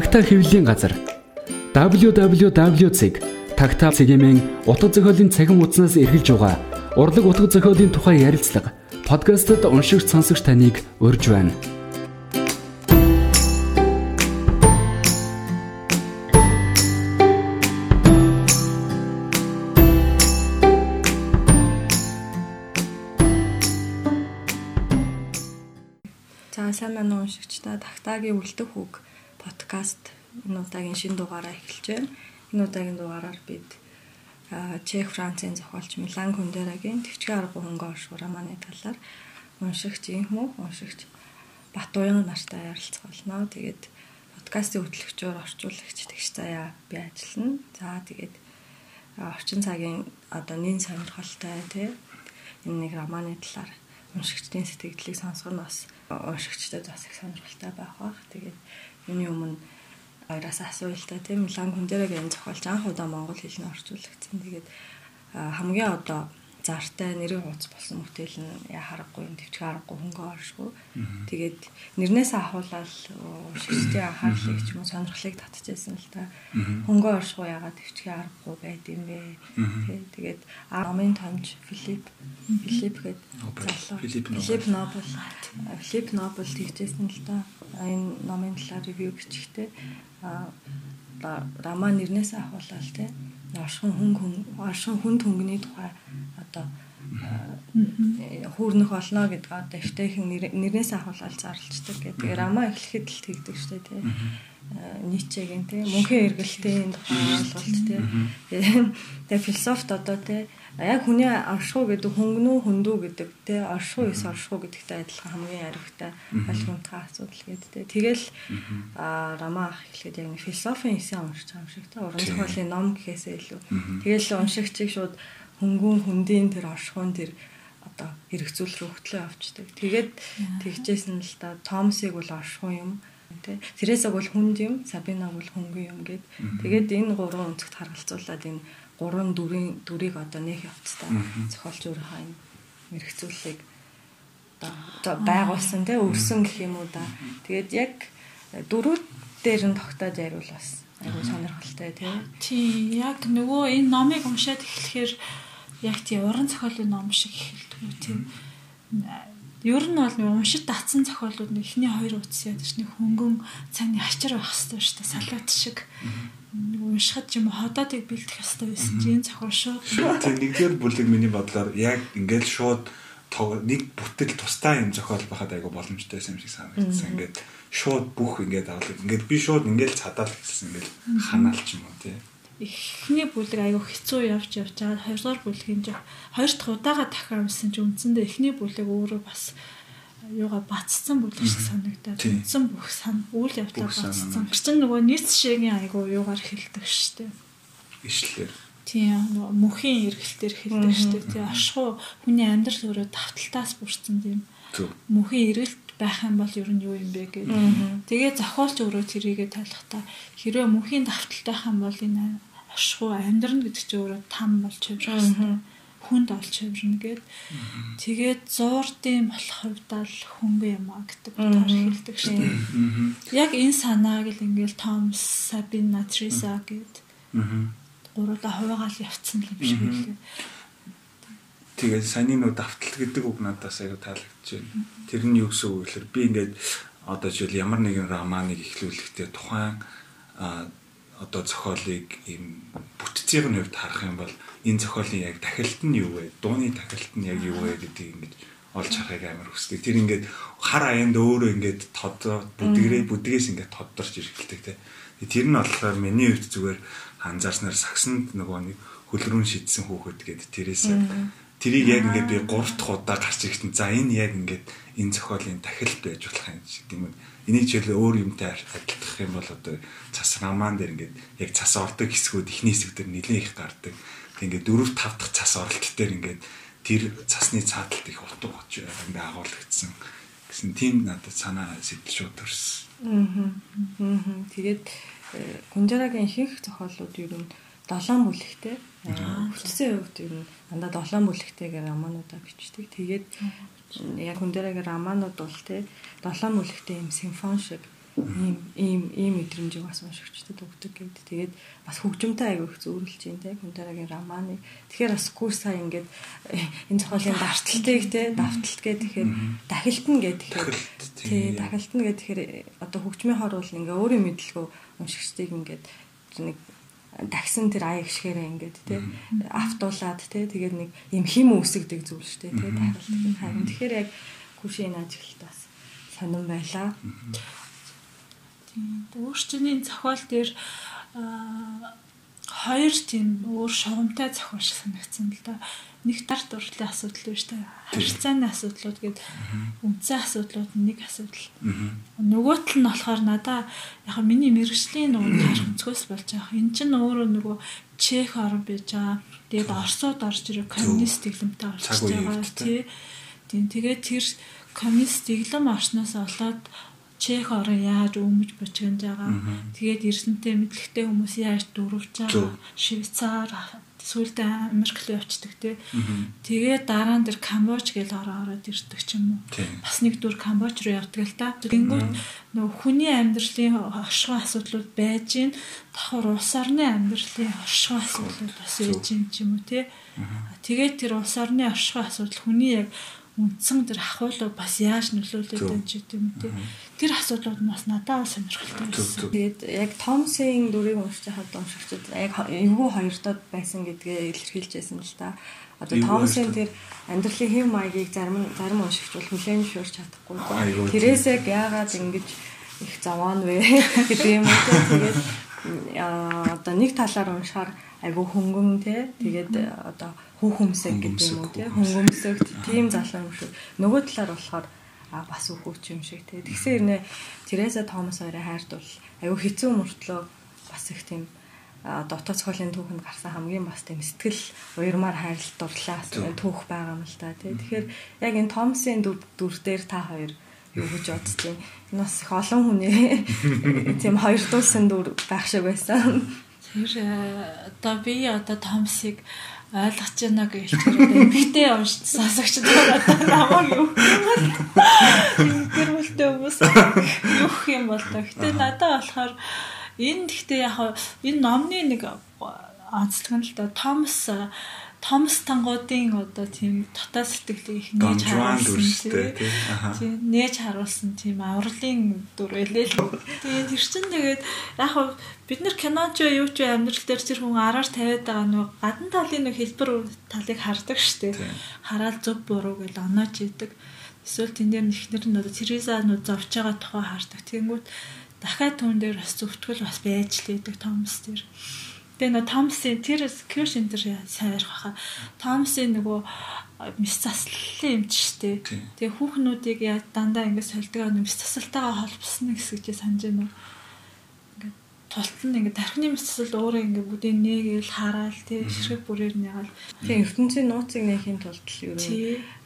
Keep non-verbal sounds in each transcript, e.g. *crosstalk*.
Тагтаа хэвлэлийн газар www.tagta цэгийн утга зохиолын цахим хуудаснаас эргэлж байгаа урлаг утга зохиолын тухай ярилцлага подкастт уншигч сонсогч таныг урьж байна. За сайн байна уу уншигчдаа Тагтаагийн үлдэх үг подкаст энэ удаагийн шинэ дугаараа эхэлж байна. Энэ удаагийн дугаараар бид Чех Францын зохиолч Милан Кундерагийн Твчгийн арга хөнгө оршуур романы талаар уншигч инхмүү уншигч Батуян нартай ярилцах болно. Тэгээд подкастын хөтлөгчөөр орчуулагч тэгш заяа би ажиллана. За тэгээд орчин цагийн одоо нин сонирхолтой тий энэ нэг романы талаар уншигчдын сэтгэлдлийг сонсох нь бас уншигчдад бас их сонирхолтой байх бах. Тэгээд миний өмнө хоёроос асууя л та тийм Милан Кундерагийн зохиолч анх удаа монгол хэлний орчуулагдсан. Тэгээд хамгийн одоо зартай нэрийн хуудас болсон бүтээл нь яа харахгүй юм төвчг харахгүй хөнгө оршгүй. Тэгээд нэрнээс ахуулаад шигчдийн анхаарлыг ч юм уу сонирхлыг татчихсан л та. Хөнгө оршгүй ягаад төвчг харахгүй байд юм бэ? Тэгээд амын томж Филипп Филипп гээд залуу Филипп Нобл Филипп Нобл тэгжсэн л та. Энэ номын талаар ревю бичихтэй. А Рама нэрнээс ахуулаад тийм оршин хүн хүн оршин хүнд хөнгөний тухай одоо хүүрнэх болно гэдэг одоо эвтэйхэн нэрнээс ахуулаад зарлцдаг гэдэг. Рама эхлэхэд л тэгдэг штэ тий. Ницегийн тий мөнхийн эргэлтийн тухай ойлголт тий. Тэгээ философт одоо тий яг хүний оршихуу гэдэг хөнгөнүү хөндүү гэдэг те оршихуу ес оршихуу гэдэгтэй адилхан хамгийн аривтай ойлгомжтой асуудал те. Тэгэл рама ах эхлэхэд яг философийн эсээ уншиж байгаа юм шиг те. Уран зохиолын ном гэхээсээ илүү. Тэгэл уншигчийг шууд хөнгөн хүндийн тэр оршихуун тэр одоо хэрэгцүүл рүү хөтлөө авчдаг тэгээд тэгжсэн л та томсыг бол оршихуун юм тэ Тересаг бол хүнд юм Сабинаг бол хөнгөн юм гэд. Тэгээд энэ гурван өнцгт харгалзуулаад энэ гурван дүрийн дүрийг одоо нэх явцтай зохиолч өөрийнхөө энэ мэрэгцүүлэлийг одоо байгуулсан тий өрсөн гэх юм уу да. Тэгээд яг дөрүүд дээр нь тогтоож яривал бас айгүй сонирхолтой тий. Тий яг нөгөө энэ номыг уншаад эхлэхээр яг тий уран зохиолын ном шиг эхэлдэг тий. Ер нь бол нэг уншид татсан зохиолууд нэг эхний хоёр утас яд чинь хөнгөн цааны ачаар байх хэрэгтэй шүү дээ салаат шиг уншихад юм ходоодыг бэлдэх хэрэгтэй байсан чинь зохиол шууд тийм нэгдүгээр бүлэг миний бодлоор яг ингээд шууд нэг бүтэл тустай юм зохиол байхад айгу боломжтой байсан юм шиг санагдсан. Ингээд шууд бүх ингээд авлаа. Ингээд би шууд ингээд цадаал гэсэн ингээд ханаалч юм уу тий. Эхний бүлэг айгу хэцүү явж явж байгаа. Хоёрдугаар бүлгийн жоо хоёр дахь удаага дахиад юмсан чи үндсэндээ эхний бүлэг өөрөө бас юугаа бацсан бүлэг шиг санагдаад үндсэн бүх сан үйл явдлаа бацсан. Чин нөгөө нийц шигийн айгу юугаар хэлдэг штэ. Ишлэр. Тийм нөгөө мөхийн эргэлтээр хэлдэг штэ. Тийм ашхуу хүний амьдрал өөрөө тавталтаас бүрдсэн тийм. Мөхийн эргэлт байх юм бол ер нь юу юм бэ гэдэг. Тэгээ зохиолч өөрөө тэрийгэ тайлахтаа хэрвээ мөхийн давталтай байх юм бол энэ ашхуу амьдрна гэдэг чинь өөрөө там болж явж байгаа юм хүнд олж хөврнө гэд. Тэгээд зуурдын болох хувьдаа л хөнгөн юм а гэдэг утгаар хэлдэг шүү дээ. Яг энэ санааг л ингээл Томс, Сабина, Триса гэд. Гуруула хуваагаал явцсан юм шиг үлээ. Тэгээд саний нөө давтал гэдэг үг надаас аяга таалагдж байна. Тэр нь юу гэсэн үг вэ гэхээр би ингээд одоо жишээл ямар нэгэн романыг эхлүүлэхдээ тухайн одоо зохиолыг ийм бүтцийн хувьд харах юм бол энэ зохиолын яг тахилт нь юу вэ? Дууны тахилт нь яг юу вэ гэдгийг ингэж олж харахыг амар хүсдэг. Тэр ингээд хар аянд өөрөө ингээд тодоо бүдгэрээ бүдгээс ингээд тоддорч иргэлдэг те. Тэр нь болохоор миний хувьд зүгээр анзаарснаар сагсанд нөгөө нэг хөлрүүн шидсэн хүүхэд гэдэг тэрээс тэрийг яг ингээд би 3 дахь удаа гарч ирэхдээ за энэ яг ингээд энэ зохиолын тахилт байж болох юм шиг үү Энийг жишээл өөр юмтай адилтгах юм бол одоо цас рамаан дээр ингээд яг цас ордог хэсгүүд ихний хэсэг дээр нэлээд их гардаг. Тэг ингээд дөрөв тав дахь цас оролт дээр ингээд тэр цасны цааталт их утга болж ингээд агуулгдсан гэсэн тийм надад санаа сэтгэл шууд төрсөн. Аа. Тэгээд Гунжарагийн ихэнх зохиолууд ер нь 7 бүлэгтэй. Бүтцийн хувьд ер нь дандаа 7 бүлэгтэйгээр романуудаа бичдэг. Тэгээд яг дээрээ романууд бол те долоон бүлэгтэй юм симфон шиг ийм ийм ийм мэдрэмжийг бас уншигчдад өгдөг гэдэг. Тэгээд бас хөгжимтэй аягүй их зөөрүүлж юм те Күнтэрагийн романы. Тэгэхээр бас курсаа ингээд э, энэ зохиолын давталтыг те давталт гэдэг тэгэхээр дахилтна гэдэг тий дахилтна гэдэг тэгэхээр одоо хөгжмийн хор бол ингээ өөрийн мэдлэгөө уншигчдыг ингээд нэг таксан тэр аяг гიშгээрээ ингээд тий автуулаад тий тэгээд нэг юм хим үсгдэг зүйл шүү дээ тий дахилт харин тэгэхээр яг күшийн ажиглалт бас сонирн байлаа. Тийм. Өөрчний зохиол дээр хоёр тийм өөр шугамтай зохиол шиг санагдсан л да. Нэг тар дурлалын асуудал биш та. Харилцааны асуудлууд гээд үндсэн асуудлууд нэг асуудал. Нөгөө тал нь болохоор надаа яг миний мэрэгжлийн нөгөө таарах өнцгөөс болж байгаа. Энд чинь өөрөө нөгөө Чех орн байж байгаа. Тэгээд Оросууд орж ирээ коммунист дэглэмтэй орж байгаа тий. Тийм тэгээд тэр коммунист дэглэм орсноос олоод Чех орон яаж өмж бочгонд байгаа. Тэгээд эрдэнтэй мэдлэгтэй хүмүүс яаж дөрвж байгаа. Швейцар сүүлдээ Америк руу явцдаг тий. Тэгээд дараа нь тэр Камбож гэж ороо ороод ирдэг ч юм уу. Бас нэг дүр Камбож руу явдаг л та. Тэнгүүд нөгөө хүний амьдралын оршихуй асуудлууд байж гин давхар улс орны амьдралын оршихуй асуудлууд бас байж гин ч юм уу тий. Тэгээд тэр улс орны оршихуй асуудал хүний яг үндсэн тэр ахуулаа бас яаж нөлөөлөд байна ч гэдэг юм те. Тэр асуудлууд нь бас надад сонирхолтой байсан. Тэгээд яг Томсын дүрийг уншиж хаад уншигчид яг эвгүй хоёртод байсан гэдгээ илэрхийлжсэн л та. Одоо Томсын тэр амьдралын хэв маягийг зарим зарим уншигч бол хүлээн зөвшөөрч чадахгүй. Тэрээсээ яагаад ингэж их заваан вэ *laughs* гэдэг юм уу. Тэгээд одоо нэг талаар уншихаар айгүй хөнгөн те. Тэгээд одоо хүү хүмсэг гэдэг юм уу тий? хөнгөмсөг тийм залуу юм шиг. Нөгөө талаар болохоор а бас үхүүч юм шиг тий? Тэгсэн хэрнээ Тереса Томас хоёроо хайрдвал аюу хэцүү мөртлөө бас их тийм дотоод цохолын түүхэнд гарсан хамгийн бас тийм сэтгэл уярмаар хайрлалт дурлаа түүх байгаа юм л та тий? Тэгэхээр яг энэ Томсын дүр дээр та хоёр юу гэж боддیں۔ Энэ бас их олон хүний *laughs* тийм хоёр дуусан дүр байх шиг байсан. Тэр одоо би одоо Томсыг ойлгож байна гэж хэлчихээр эмхтэй уншиж сасагч одоо намайг юу гэрүүлтэй хүмүүс юух юм бол та. Гэтэ надад болохоор энэ гэхдээ яг энэ номны нэг онцлог нь л да Томс Томс тангуудын одоо тийм дотоод сэтгэлийг их нээж харуулсан тийм нээж харуулсан тийм авралын дүр элээ л. Тэгээд тэр чинь тэгээд яг бид нар киноч юу ч амьдрал дээр тэр хүн араар тавиад байгаа нөгөө гадна талын нэг хэлбэр талыг хардаг штеп. Хараад зөв буруу гэж оноож идэг. Эсвэл тэн дээр ихнэр нь одоо Терезанууд зовж байгаа тухай хардаг. Тэнгүүт дахиад түн дээр бас зөвтгөл бас байж л идэг Томс дээр. Тэгээ нөө Томсын тэр Кирш энэ төр сайрах баха. Томсын нөгөө мис заслалын юмч штэ. Тэгээ хүүхнүүдийг яа дандаа ингэ сольдог нэг мис засалтайгаа холбосно гэсгэж санаж байна уу? Ингээд тултал нь ингэ тархины мис засал өөрөө ингэ бүгдийг нээгээл хараал тий ширхэг бүрээр нэгаал. Тэгээ ертөнцийн нууцыг нээхийн тулд л юу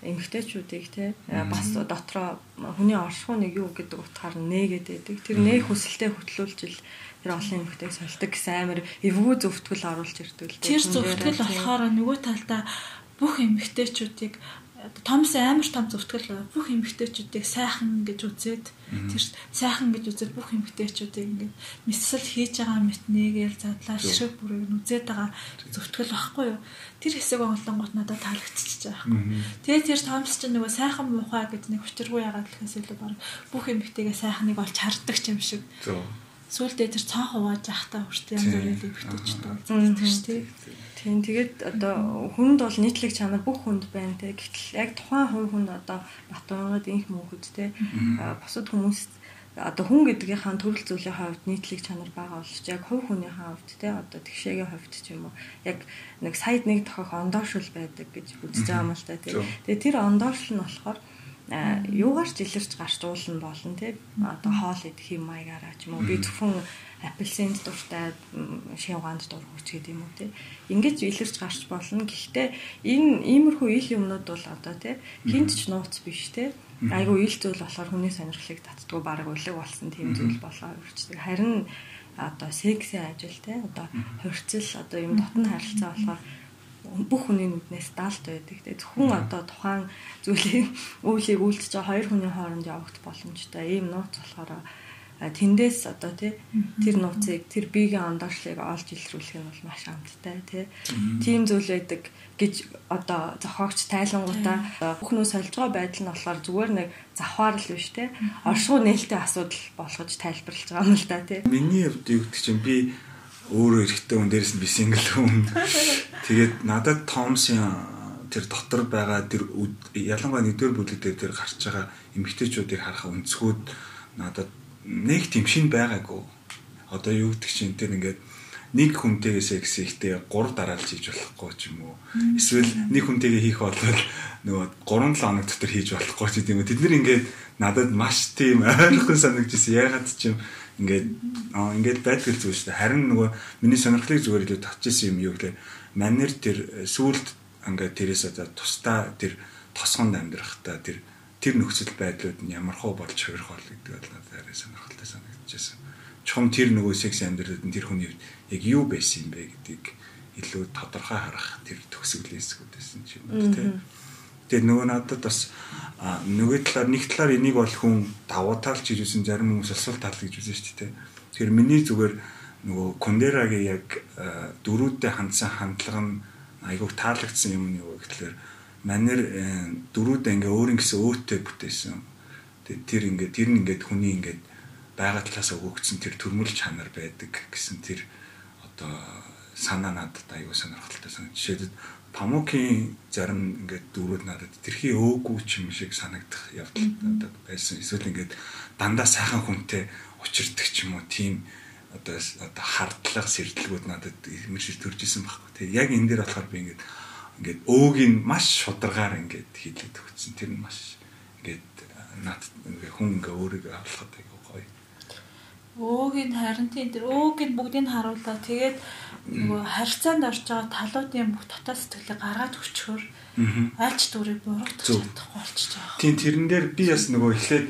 эмгтээчүүдийг тий бас дотроо хүний оршихуй нэг юу гэдэг утгаар нээгээд байдаг. Тэр нээх хүсэлтэд хөтлүүлж ил тэр олон эмэгтэйг сольдог гэсэн амар эвгүй зөвтгөл оруулж ирдэг л дээ. Тэр зөвтгөл болохоор нөгөө талдаа бүх эмэгтэйчүүдийг Томс амар том зөвтгөл бүх эмэгтэйчүүдийг сайхан гэж үзээд тэр сайхан гэж үзээд бүх эмэгтэйчүүдийг ингээд мэсэл хийж байгаа мэт нэгээл задлаа ширэг бүрийг үзээд байгаа зөвтгөл байхгүй юу? Тэр хэсэг онлонгот надад таалагдчихж байгаа. Тэгээ тэр Томс ч нөгөө сайхан муухай гэж нэг учиргүй ягаад гэхээс илүү баг бүх эмэгтэйгээ сайхныг олж хардаг юм шиг сүултээ тэр цаан хувааж явахтаа хүртэл янз бүрийн дэвтэж байгаа шүү дээ. Тийм тэгээд одоо хүнд бол нийтлэг чанар бүх хүнд байна те. Гэтэл яг тухайн хувь хүн одоо Батбангад инх мөнхөд те. Бусад хүмүүс одоо хүн гэдгийнхаа төрөл зүйлийн хувьд нийтлэг чанар байгаа болч яг хувь хүнийхээ хувьд те. Одоо тэгшээгийн хувьд ч юм уу. Яг нэг саяд нэг тохиох ондоошил байдаг гэж үзэж байгаа юм л та те. Тэгээ тэр ондоошил нь болохоор юугаар ч илэрч гарч уулна болно тий одоо хоол идэх юм маягаараа ч юм уу. Би зөвхөн апельсинд дуртай шивганд дур хүрч гэдэг юм уу тий ингэж илэрч гарч болно. Гэхдээ энэ иймэрхүү ил юмнууд бол одоо тий хинт ч нууц биш тий айгүй ил зүйл болохоор хүний сонирхлыг татдгүй баг үлэг болсон тийм зүйл болоо үрчдэг. Харин одоо сексийн ажил тий одоо хорцол одоо юм дотн харилцаа болохоор бүх хүний нүднээс даалт байдаг. Тэгээ зөвхөн одоо тухайн зүйлийг *laughs* үйлийг үйлдэж байгаа хоёр хүний хооронд явагдах боломжтой. Ийм нууц болохоор тэндээс одоо тий тэр нууцыг тэр биегийн ондоошлыг олж илрүүлэх нь бол маш амттай тий. Тийм зүйл байдаг гэж одоо зохиогч тайлангуудаа бүхнөө сольж байгаа байдал нь болохоор зүгээр нэг завхаар л биш те оршуу нээлттэй асуудал болгож тайлбарлаж байгаа юм л да те миний хувьд юу гэдэг чинь би өөрөө эрэхтэй хүн дээрээс нь би сингл хүн тэгээд надад Томсын тэр дотор байгаа тэр ялангуяа нэгдүгээр бүлэг дээр тэр гарч байгаа эмэгтэйчүүдийг харах өнцгүүд надад нэг тийм шин байгаагүй. Одоо юу гэдэг чинь тэр ингээд нэг хүнтэйгээ секс хийхдээ 3 дараалж хийж болохгүй ч юм уу. Эсвэл нэг хүнтэйгээ хийх бол нөгөө 3 7 хоног дотор хийж болохгүй ч гэдэм үү. Тэд нэр ингээд надад маш тийм *laughs* ойрхон санагдчихсэн. Ягаад ч юм ингээд ингээд байдгал зүйл шүү дээ. Харин нөгөө миний сонирхлыг зүгээр илүү татчихсан юм юу гэхээр манер тэр сүулт ингээд тэрээс одоо тусдаа тэр тосгонд амьдрахтаа тэр тэр нөхцөл байдлууд нь ямар хөө болж хувирах бол гэдэг бол надад сонирхолтой санагдчихсан. Чухам тэр нөгөө секс амьдралд нь тэр хүний яг юу байсан юм бэ гэдгийг илүү тодорхой харах тэр төгсгөлийн хэсгүүд байсан юм тийм. Тэгээд нөгөө надад бас нөгөө талаар нэг талаар энийг бол хүн давуу тал ч гэж үзсэн зарим хүмүүс асуул тал гэж үзэн шүү дээ. Тэгэхээр миний зүгээр нөгөө Кондерагийн яг дөрүүдтэй хандсан хандлага нь айгуух таалагдсан юм нь юу гэхээр манер э, дөрүүд ингээ өөр ингэсэн өөттэй бүтээсэн. Тэр ингээ тэр нь ингээд хүний ингээд байгаа талаас өгөгдсөн тэр төрмөл чанар байдаг гэсэн тэр одоо санаа надад аюу сонирхолтой сан. Жишээлбэл Памукийн зарим ингээд дөрүүд надад тэрхий өөгүй ч юм шиг санагдах явдал надад байсан. Эсвэл ингээд дандаа сайхан хүнтэй учирдаг ч юм уу тийм одоо одоо хардлага сэрдэлгүүд надад имэршил төрж исэн байхгүй. Тэгээ яг энэ дээр болохоор би ингээд ингээд өөгийн маш шударгаар ингээд хийлээд өгсөн. Тэр нь маш ингээд над ингээд хүн ингээ өөрийгөө авлахад айгу гоё. Өөгийн харин тийм тэр өөгийн бүгдийг харууллаа. Тэгээд нөгөө харьцаанд орж байгаа талуудын бүх дотоод сэтгэлийг гаргаад өчгөр. Альч дүрийг буруутгах чадахгүй болчихж байгаа. Тийм тэрэн дээр би бас нөгөө эхлээд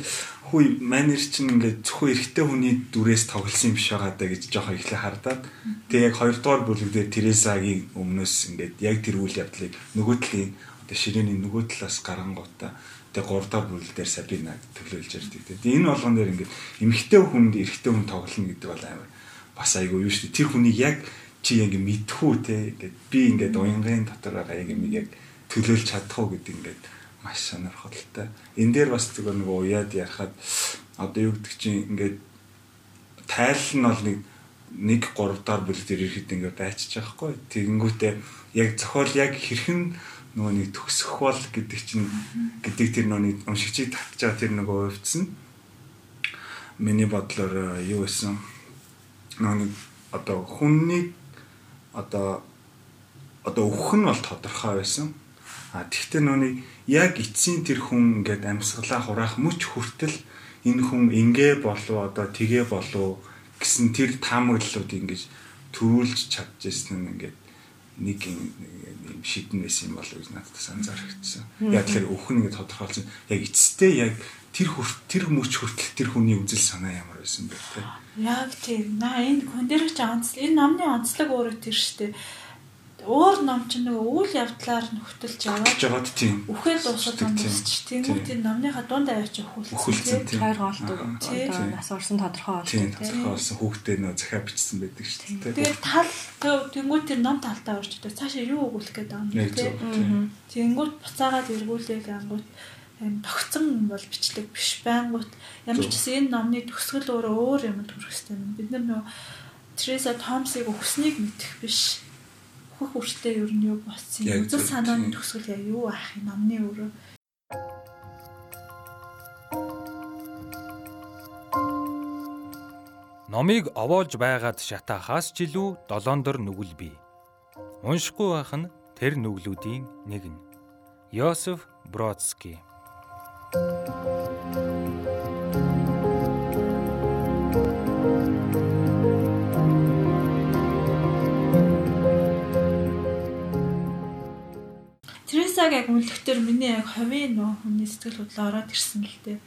хүү манер чинь ингээд зөвхөн эрэгтэй хүний дүрээс тоглосон юм биш байгаа даа гэж жоохон эхлээ хардаад. Тэгээ яг хоёрдугаар бүлэг дээр Тересагийн өмнөөс ингээд яг тэр үйл явдлыг нөгөө талын одоо ширээний нөгөө талаас гарангуудаа тэгээ гуравдугаар бүлэг дээр Сабина төглөөлж ярьдаг. Тэгээ энэ болгон дээр ингээд эмэгтэй хүнд эрэгтэй хүн тоглоно гэдэг бол амар бас айгүй юу шүү дээ. Тэр хүнийг яг чи яг мэдхүү те ингээд би ингээд уянгын дотор байгаа яг юм яг төлөөлж чадах уу гэдэг ингээд маш сонирхолтой. Энэ дээр бас зүгээр нэг уяад ярахад одоо юу гэдэг чинь ингээд тайл нь бол нэг нэг 3 дахь бүлэг дээр ирэхэд ингээд байчих байхгүй. Тэгэнгүүтээ яг зохиол яг хэрхэн нөгөө нэг төгсөх бол гэдэг чинь гэдэг тэр нөгөө уншигчийг татж байгаа тэр нөгөө хувьцсан. Миний бодлоор юу байсан? Нөгөө одоо хүнний одоо одоо өөх нь бол тодорхой байсан. А тэгвэл нөгөө яг эцсийн тэр хүн ингээд амьсгалаа хураах мөч хүртэл энэ хүн ингээ болов одоо тгээ болов гэсэн тэр таамаглалууд ингэж төрүүлж чадчихсан нь ингээд нэг юм шидэн байсан юм болов гэж надад санзаарчихсан. Яг тэр өвхөн ингэ тодорхойлсон. Яг эцэстээ яг тэр тэр мөч хүртэл тэр хүний үзэл санаа ямар байсан бэ те. Яг тийм. На энэ кондерч онцлог энэ номны онцлог өөрөө тэр штэ өөр ном чинь нөгөө үйл явдлаар нөхтөлж яваад жагаад тийм. Үхэл дуусаад дуусч тэнгуут энэ номныхаа дунд аваач өхүүлсэн тийм. Хоёр голдог. Одоо нас орсон тодорхой болсон. Тийм тодорхой болсон. Хүүхдээ нөө захиа бичсэн байдаг шүү дээ. Тэгээд тал тэнгуут тэр ном талтаа идэв. Цаашаа юу өгүүлэх гээд байгаа юм тийм. Тэнгуут буцаагаад эргүүлээг ангуут тогтсон бол бичлэг биш байнгут ямар ч гэсэн энэ номны төгсгөл өөрөө өөр юм төрөх хэрэгтэй. Бид нар нөө Треса Томсыг өгснгийг мэдэх биш хөх үртэй ер нь юу болсон юм. Үзэл санааны төгсгөл яг юу ах юм намны өөрөө. Номыг овоолж байгаад шатаахаас ч илүү долоондор нүгэл бий. Уншихгүй байх нь тэр нүглүүдийн нэг нь. Йосеф Бродский Тересаг яг үнэлэхдээ миний яг ховын нөө хүний сэтгэл хөдлөл ороод ирсэн л дээ.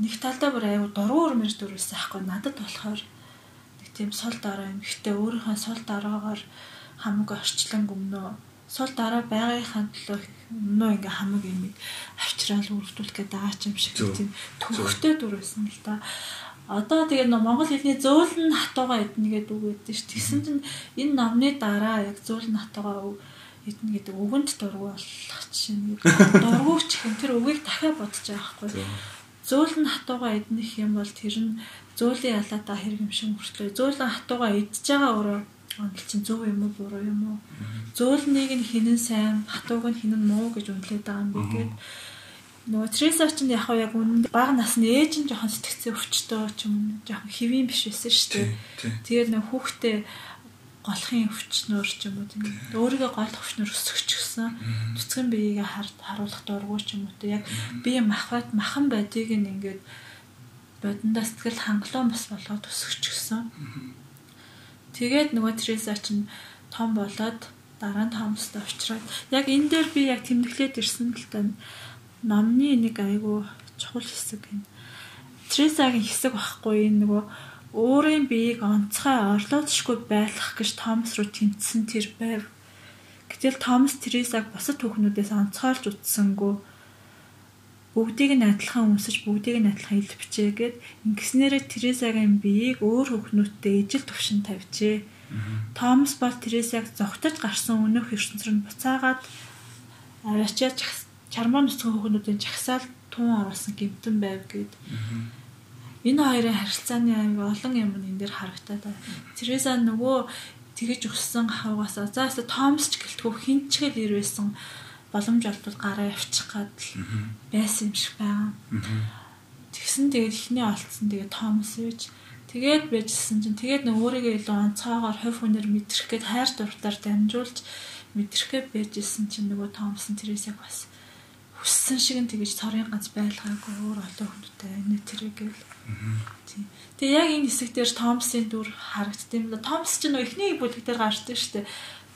Нэг талдаа бүр аюу дуруур мэр дүрсэн аахгүй надад болохоор нэг тийм сул дараа юм. Гэхдээ өөрийнхөө сул дараагаар хамаг орчлон өмнөө сул дараа байгийнхаа төлөө өмнөө ингээ хамаг юм авчраал үргэлжлүүлэх гэдэг аач юм шиг тийм төвхтэй дүрсэн л да. Одоо тэгээ нөө монгол хэлний зөөлн хатууга эднэ гэдэг үг өгдөө ш. Тэгсэн чинь энэ номны дараа яг зөөлн хатууга эднэ гэдэг үгэнд дургу болох чинь дургуч гэх тэр үгийг дахиад бодож байгаа байхгүй. Зөөлн хатууга эднэх юм бол тэр нь зөөлийн ялаатаа хэрэг юм шиг мөртлөө. Зөөлн хатууга идж байгаа өөрөө онол чинь зөв юм уу буруу юм уу? Зөөлнийг нь хинэн сайн, хатууг нь хинэн муу гэж үнэлээд байгаа юм би гээд Треса ч яг яг үнэндээ бага насны ээж нь жоохон сэтгцээ өвчтөө ч юм жоохон хэвийн биш байсан шүү дээ. Тэгээд нөгөө хүүхдээ голохын өвчнөр ч юм уу тийм өөрийгөө голох өвчнөр өсгөж гисэн цэцгэн биеийг харуулах дургуй ч юм уу тийм яг бие махбат махан байдгийг ингээд бодондоо сэтгэл хангалуун бас болгоод өсгөж гисэн. Тэгээд нөгөө Треса чинь том болоод дараа нь томстой уучраад яг энэ дээр би яг тэмдэглээд ирсэн л тань номны нэг айгүй чухал хэсэг юм. Тресагийн хэсэг байхгүй энэ нөгөө өөрийн биеийг онцгой орлоодшгүй байлгах гэж Томас руу тэмцсэн тэр байв. Гэтэл Томас Тресаг бусад хүүхнүүдээс онцгойлж утсангүй бүгдийг нь адилхан өмсөж бүгдийг нь адилхан илвчээ гэд ингэснээрээ Тресагийн биеийг өөр хүүхнүүдтэй ижил төвшин тавьжээ. Томас бол Тресаг зогтож гарсан өнөөх ертөнцөөр нь буцаагаад арачаач чармаа нүцгэн хүүхнүүдийн жагсаал тун оруулсан гэмтэн байв гэд. Энэ хоёрын харилцааны аймаг олон юм энэ дээр харагтаад байна. Тереса нөгөө тэгэж өгсөн хавгасаа за өстө Томс ч гэлтгүү хинчгэл ирвэсэн боломж олбол гараа явчих гад л байсан юм шиг байгаа. Тэгсэн тэгээд ихний олцсон тэгээд Томс үйж тэгээд байжсэн чинь тэгээд нөө өөрийгөө илүү онцгойгоор хувь хүнээр мэдрэх гээд хайр дуртаар дамжуулж мэдрэхээ байжсэн чинь нөгөө Томсон Тересаг бас хүссэн шиг нь тэгэж цорын ганц байлгаагүй өөр олон хүнтэй энэ тэрэгэл. Тийм. Тэгээ яг энэ хэсэг дээр Томсын дүр харагдсан юм да. Томс ч нөө эхний бүлэг дээр гарчдаг шүү дээ.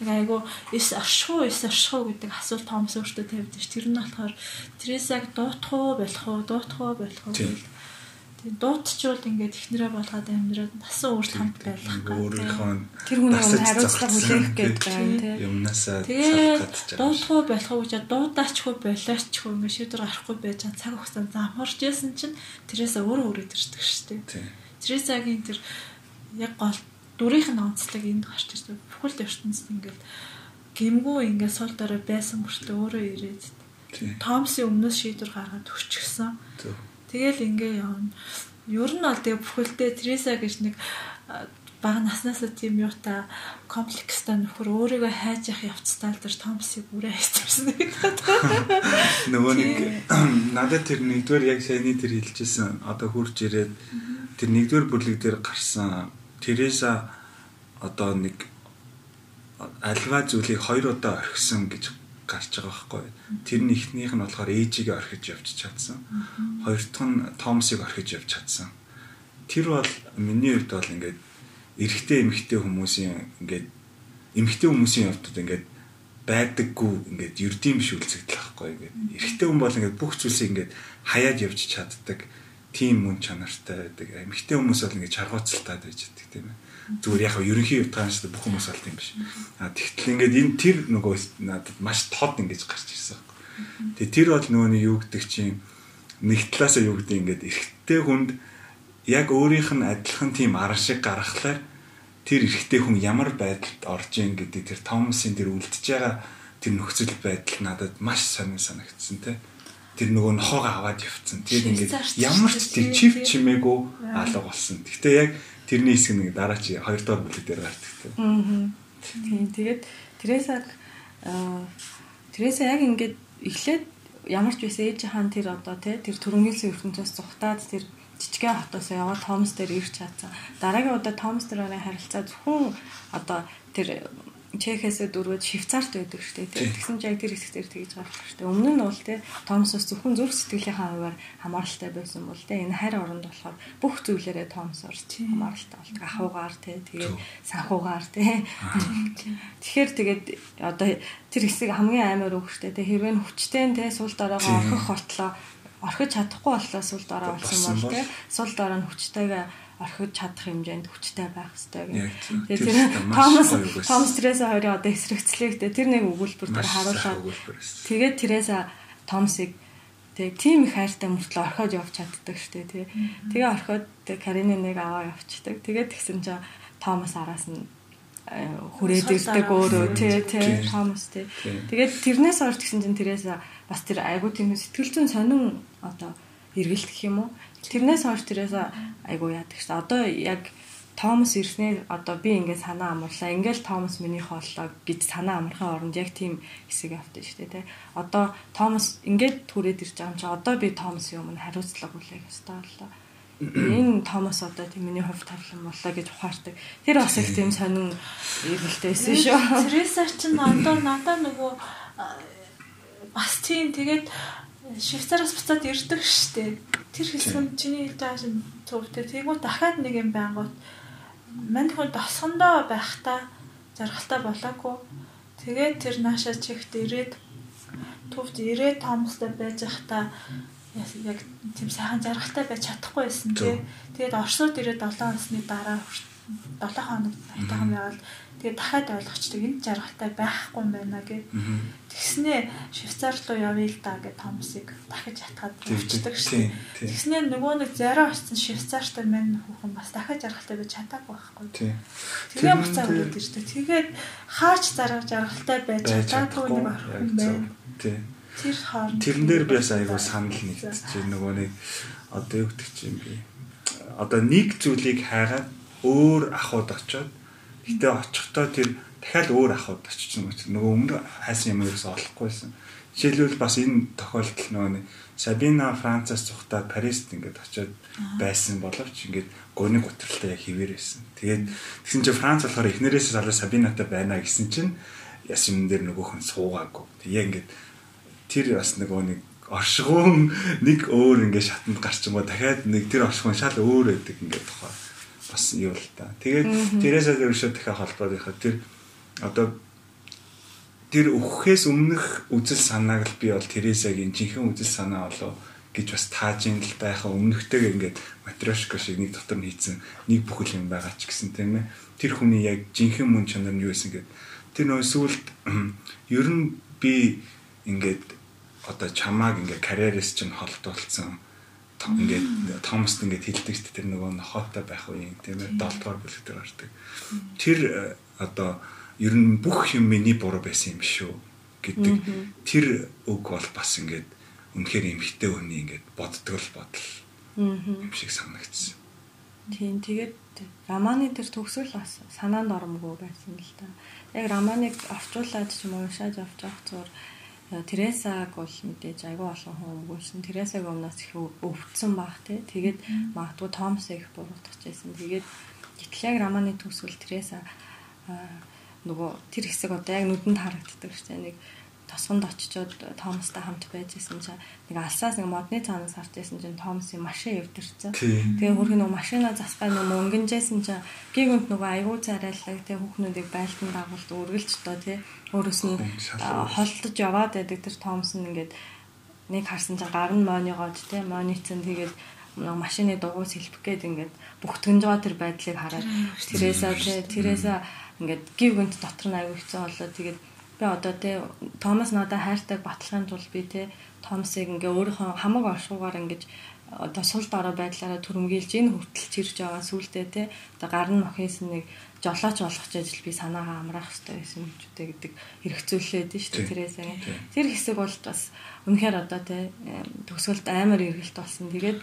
Нэг айгу эс оршихуу эс оршихуу гэдэг асуулт Томс өөртөө тавьдаг ш. Тэр нь болохоор тэрээс яг дуутах уу болох уу дуутах уу болох уу гэл Тийм дуутчвал ингээд ихнэрээ болгоод амьдраад насан өөрт хамт байх гэх өөрийнхөө тэр хүний хариуцлага хүлээх гэдэг байна тийм юмнасаа тэгээд дуудахгүй болох уу гэж дуудаачгүй болоочгүй ингээд шийдвэр гарахгүй байж байгаа. Цаг хугацаанд замхарч яасан чинь тэрээсээ өөрөө үрээд ирдэг шүү дээ. Тэрээсээгийн тэр яг гол дүрийнх нь онцлог энд гарч ирсэн. Бүхэл ертөнцид ингээд гимгүү ингээд сул дорой байсан мөртөө өөрөө ирээд Томсын өмнөөс шийдвэр гаргаад өчгсөн. Тэгэл ингээ явна. Ер нь бол тэгээ бүхэлдээ Тереса гэж нэг бага наснасаа тийм юу та комплекстай нөхөр өөрийгөө хайж явах явцтай л дэр Томсыг бүрээ хайчихсан. *laughs* Нөгөө нэг *clears throat* надад тэр нэгдүгээр яг саяны тэр хэлжсэн одоо хурж ирээд тэр нэгдүгээр бүлэг дээр гарсан Тереса одоо нэг альва зүйлийг хоёр удаа орхисон гэж гарч байгаа байхгүй. Тэр нь эхнийх нь болохоор ээжигээ орхиж явж чадсан. Хоёр дахь нь Томсыг орхиж явж чадсан. Тэр бол миний хувьд бол ингээд эрэгтэй эмэгтэй хүмүүсийн ингээд эмэгтэй хүмүүсийн явдад ингээд байдаггүй ингээд ердийн биш үлцэгдэл байхгүй ингээд эрэгтэй хүн бол ингээд бүх зүйлсийг ингээд хаяад явж чаддаг тийм мөн чанартай байдаг. Эмэгтэй хүмүүс бол ингээд чаргууцалтаад байж байдаг тийм ээ зүгээр яг ерөнхий дээ бүх хүмүүс алт юм биш. А тэгтэл ингээд энэ тэр нөгөө надад маш тод ингэж гарч ирсэн. Тэгээ тэр бол нөгөө нэг юу гэдэг чинь нэг талаасаа юу гэдэг ингээд эрэгтэй хүнд яг өөрийнх нь адилхан тийм арга шиг гаргахлаар тэр эрэгтэй хүн ямар байдалд орж ийн гэдэг тэр Томсын тэр үлдэж байгаа тэр нөхцөл байдал надад маш сонир санагдсан те тэр нөгөө нохоогоо аваад явцсан. Тэгээд ингээд ямар ч тэр чив чимээгүй алга болсон. Гэтэ яг тэрний хэсэг нэг дараа чи хоёр дахь бүлэг дээр гардаг тийм. Аа. Тийм. Тэгээд Тересаг Тереса яг ингээд эхлээд ямар ч байсан ээж хаан тэр одоо тий тэр төрөнгөлсөн ертөнцөөс зүхтаад тэр жижигхэн хотоос яваад Томс дээр ирч чадсан. Дараагийн удаа Томс дээр харилцаа зөвхөн одоо тэр Чехээс дөрвөд Швейцарт байдаг шүү дээ. Тэгсэн чинь яг тэр хэсгээр тэгж гарах шүү дээ. Өмнө нь бол те Томсоос зөвхөн зүрх сэтгэлийнхаа хуваар хамааралтай байсан бол те энэ харь оронд болохоор бүх зүйлээрээ Томсоор хамааралтай болдог. Ахуугаар те тэгээд санхуугаар те. Тэгэхээр тэгээд одоо тэр хэсэг хамгийн аймаар өгчтэй те хэрвээ хүчтэй те сул доройгоо орхих болтлоо орхиж чадахгүй боллоо сул дорой болсон бол те сул дорой нь хүчтэйгээ орхиж чадах хэмжээнд хүчтэй байх хэрэгтэй гэх. Тэгээд тэр Томас Томас Тереса хоёрын одоо эсрэгцлээгтэй тэр нэг өгүүлбэр дээр харуулаад тэгээд Тереса Томсыг Тэг тийм их хайртай мөртлөө орхиод явж чаддаг штэ тий. Тэгээ орхиод Карины нэг аваа явчихдаг. Тэгээд тэгсэн чинь Томас араас нь э, хүрээд ирдэг өөрөө тий тий Томас тий. Тэгээд тэрнээс хойш тэгсэн чинь тэрээс бас тэр айгуу тийм сэтгэл зүйн сонин одоо эргэлт гэх юм уу. Тэрнээс хойш тэрээс айгуу яадаг шээ. Одоо яг Томас ирснээр одоо би ингээд санаа амарлаа. Ингээл Томас миний хооллоо гэж санаа амархын оронд яг тийм хэсэг явтан шүү дээ, тэ. Одоо Томас ингээд түрээд ирж байгаа юм чи одоо би Томасын өмнө хариуцлага хүлээх ёстой боллоо. Энэ Томас одоо тийм миний хувь тавлан боллоо гэж ухаардаг. Тэр бас их тийм сонин эргэлтэйсэн шүү. Тересар чинь одоо надаа нөгөө бас тийм тэгээд Швейцараас буцаад ирдэг штеп. Тэр хэсэг нь чиний хэлж байгаа шин цувтай. Тэгвэл дахиад нэг юм байнгут мань хөл досгондоо байхдаа жаргалтай болоогүй. Тэгээд тэр нааша чигт ирээд төвд ирээд томстой байж байхдаа яг тийм сайхан жаргалтай байж чадахгүй байсан тий. Тэгээд Оросууд ирээд 7 хоносны дараа 7 хоног айтайхан байгаад Тэгээд дахиад ойлгочдөг энэ жаргалтай байхгүй юм байна гэд. Тэгснээ Швейцар руу явъя л да гэд Томсыг дахиж ятгаад өвчдөг шүү. Тэгснээ нөгөө нэг зараа очсон Швейцартай мань хүүхэн бас дахиад жаргалтай байж чадаагүй байхгүй. Тэгээ буцаа өрөөд ирдэг. Тэгээд хаач зараа жаргалтай байж чадаагүй нэг орхон байна. Тэр хооронд Тэрэн дээр би бас айгуу санал нэгтэж нөгөө нэг одоо юу гэдэг чинь би одоо нэг зүйлийг хайгаад өөр ахуйд очоод Гэтэ очихдоо тэр дахиад өөр ахуйд очиж чинь нөгөө өмнө хайсан юм ерөөсөө олохгүйсэн. Жишээлбэл бас энэ тохиолдол нөгөө Сабина Францаас цухтаад Парист ингээд очиод байсан боловч ингээд гуйны готролтой яг хിവэр байсан. Тэгээд тэгсэн чинь Франц болохоор эхнэрээс салаа Сабинатай байна гэсэн чинь яс юм дээр нөгөөх нь суугаагүй. Тэгээ ингээд тэр бас нөгөө нэг оршигуун нэг өөр ингээд шатанд гарчмаа дахиад нэг тэр оршигуун шал өөр байдаг ингээд тухай бас юу л та. Тэгээд тэрээсээ ерөөсөө дахиад холбоотойхоо тэр одоо тэр өгөхөөс өмнөх үзэл санааг л би бол Тересагийн жинхэнэ үзэл санаа болоо гэж бас тааж ин л байхаа өмнөхтэйг ингээд матрешка шиг нэг дотор нь хийцэн нэг бүхэл юм байгаа ч гэсэн тийм ээ. Тэр хүний яг жинхэнэ мөн чанар нь юу байсан гэд. Тэр нөө сүулт *clears throat* ер нь би ингээд одоо чамааг ингээд карьерээс чинь холдуулсан ингээд Томас ингээд шүү дээ. Тэр нөгөө нохоотой байх үеийн тийм ээ. 7 дугаар бүлэг дээр гардаг. Тэр э, одоо ер нь бүх юм миний буруу байсан юм шүү гэдэг тэр үг бол бас ингээд үнэхээр эмхтэй хүний ингээд боддог л бодол юм шиг санагдсан. Тийм тэгээд романы тэр төгсгөл бас санаанд оромгүй байсан л да. Яг романыг авчуулаад ч юм уу уншаад авч явах зүгээр Тересаг бол мэдээж айгүй олон хүн өмгөөлсөн. Тересаг өмнөөс их өвдсөн баг тий. Тэгээд магадгүй Томс их буруутгах гэсэн. Тэгээд гэтэл яг романы төгсгөл Тереса нөгөө тэр хэсэг одоо яг нүдэнд харагддаг шүү дээ. Нэг тосгонд очичоод Томстой хамт байж исэн чинь нэг алсаас нэг модны цаанаас харж исэн чинь Томсын машин эвдэрсэн. Тэгээ хөрх нөгөө машина засгаа нөгөө өнгөнжсэн чинь гигүнт нөгөө аягүй царайлаг тэгээ хүүхнүүдийг байлдан дагуулт үргэлж тоо тий өөрөөс нь холдож яваад байдаг тэр Томсон ингээд нэг харсан чинь гар нь монигоод тий моницэн тэгээд машины дугуйс хэлбэх гээд ингээд бүгтгэнж байгаа тэр байдлыг хараад тэрээсээ тэрээсээ ингээд гів гүнт дотор нь аягүй хэцүү болоо. Тэгээд би одоо тий Томас надад хайртайг батлахын тулд би тий Томасыг ингээ өөрийнхөө хамаг оршуугаар ингэж одоо сул дорой байдлаараа түрэмгийлж энэ хүртэл чирж байгаа сүултээ тий одоо гар нь мохис нэг жолооч болгох ажил би санаагаа амраах хэрэгтэй ч үтэй гэдэг хэрэгцүүлээд шүү дээ тэрээсээ тэр хэсэг бол бас үнэхээр одоо тий төгсгөлд амар эргэлт болсон. Тэгээд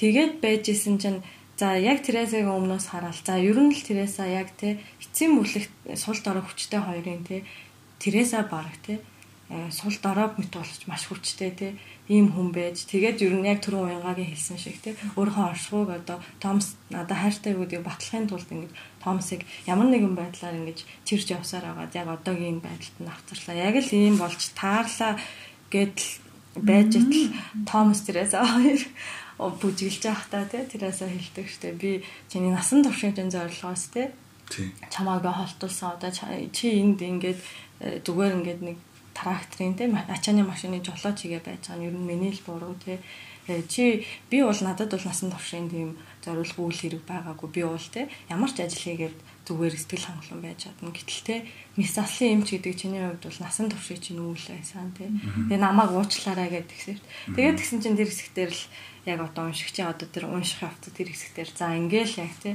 тэгээд байж исэн чинь За яг Тересагийн өмнөөс хараад за ер нь л Тереса яг те эцсийн бүлэгт сул дорой хүчтэй хоёрын те Тереса баг тий э, сул дорой мэт болж маш хүчтэй тий ийм хүн байж тэгээд ер нь яг түрүүн уянгагийн хэлсэн шиг тий өөрийнхөө оршихуйг одоо Томс надад хайртай гэдгийг батлахын тулд ингэж Томсыг ямар нэгэн байдлаар ингэж чирж явсаар байгаа яг одоогийн байдалд нь авцарлаа яг л ийм болж таарлаа гэдэл байж итл Томс Тереса хоёр бүжиглж та тий Тереса хэлдэг штэ би чиний насан туршийн зорилгоос тий чамааг холтуулсан одоо чи энд ингээд Э, зүгээр ингээд нэг тракторын тийм ачааны машины жолооч хийгээ байж байгаа нь ер нь миний л буруу тий. Э, чи би бол надад бол насан туршийн тийм зориулгүй үйл хэрэг байгаагүй. Би бол тий ямар ч ажил хийгээд зүгээр сэтгэл хангалуун байж чадна. Гэтэл те мис заслын эмч гэдэг чиний хувьд бол насан туршид чинь үйл байсан тий. Тэгээ намайг уучлаарай гэдэг тэгсэн. Тэгээд тэгсэн чинь тэр хэсэгтэр л яг одоо уншигчийн одоо тэр унших явцад тэр хэсэгтэр за ингээл яг тий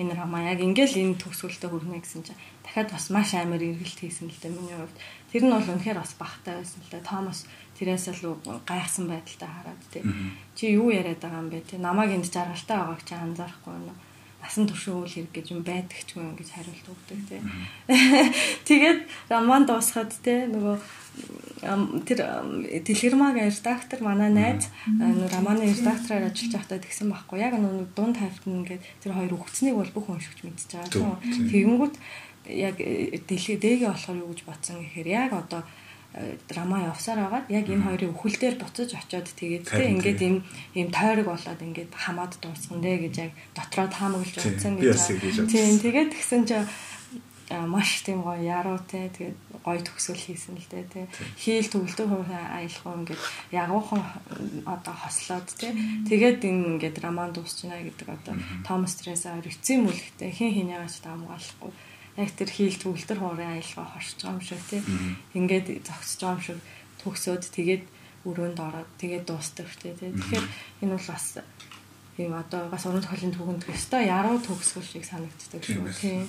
энэ ромаа яг ингээл энэ төгсгөлтөд хүрнэ гэсэн чинь дахиад бас маш амар эргэлт хийсэн л дээ миний хувьд. Тэр нь бол үнэхээр бас багтай байсан л дээ. Томас тэрээс л гайхсан байдалтай хараад тий. Чи юу яриад байгаа юм бэ тий? Намайг энд жаргалтай байгааг чи анзаарахгүй юу? насан туршийн үйл хэрэг гэж юм байдаг ч юм гэж хариулт өгдөг тий. *laughs* Тэгээд роман дуусгаад тий нөгөө тэр Телеграмагийн редактор манай найз романы редактораар ажиллаж байхдаа тэгсэн байхгүй. Яг нөгөө дунд тавьтан ингээд тэр хоёр өгцнийг бол бүх уншигч мэдчихэж байгаа. Тэгэнгүүт яг дэлхийдээгээ болохоор юу гэж бодсон гэхээр яг одоо драма явсаар байгаад яг энэ хоёрын өхөл дээр буцаж очиод тэгээд тийм ингээд ийм ийм тойрог болоод ингээд хамаад дуусган дээ гэж яг дотроо таамаглаж утсан гэж. Тийм тэгээд тэгсэн чинь маш тийм гоё яруу те. Тэгээд гоё төгсгөл хийсэн л дээ те. Хийл төгөлтөг хувийн аялах ингээд ягуухан одоо хослоод те. Тэгээд энэ ингээд роман дуусчихна гэдэг одоо Томас Тресаа эцсийн мүлэгтэй хин хинягаач таамаглахгүй яг тэр хийл төгөлтөр хуурын аялгаа хорч байгаа юм шиг тий. Ингээд зогсож байгаа юм шиг төгсөөд тэгээд өрөөнд ороод тэгээд дуустдаг тий. Тэгэхээр энэ бол бас ийм одоо бас уран зохиолын түүхэнд өстой яруу төгсгөл шиг санагддаг шүү тий.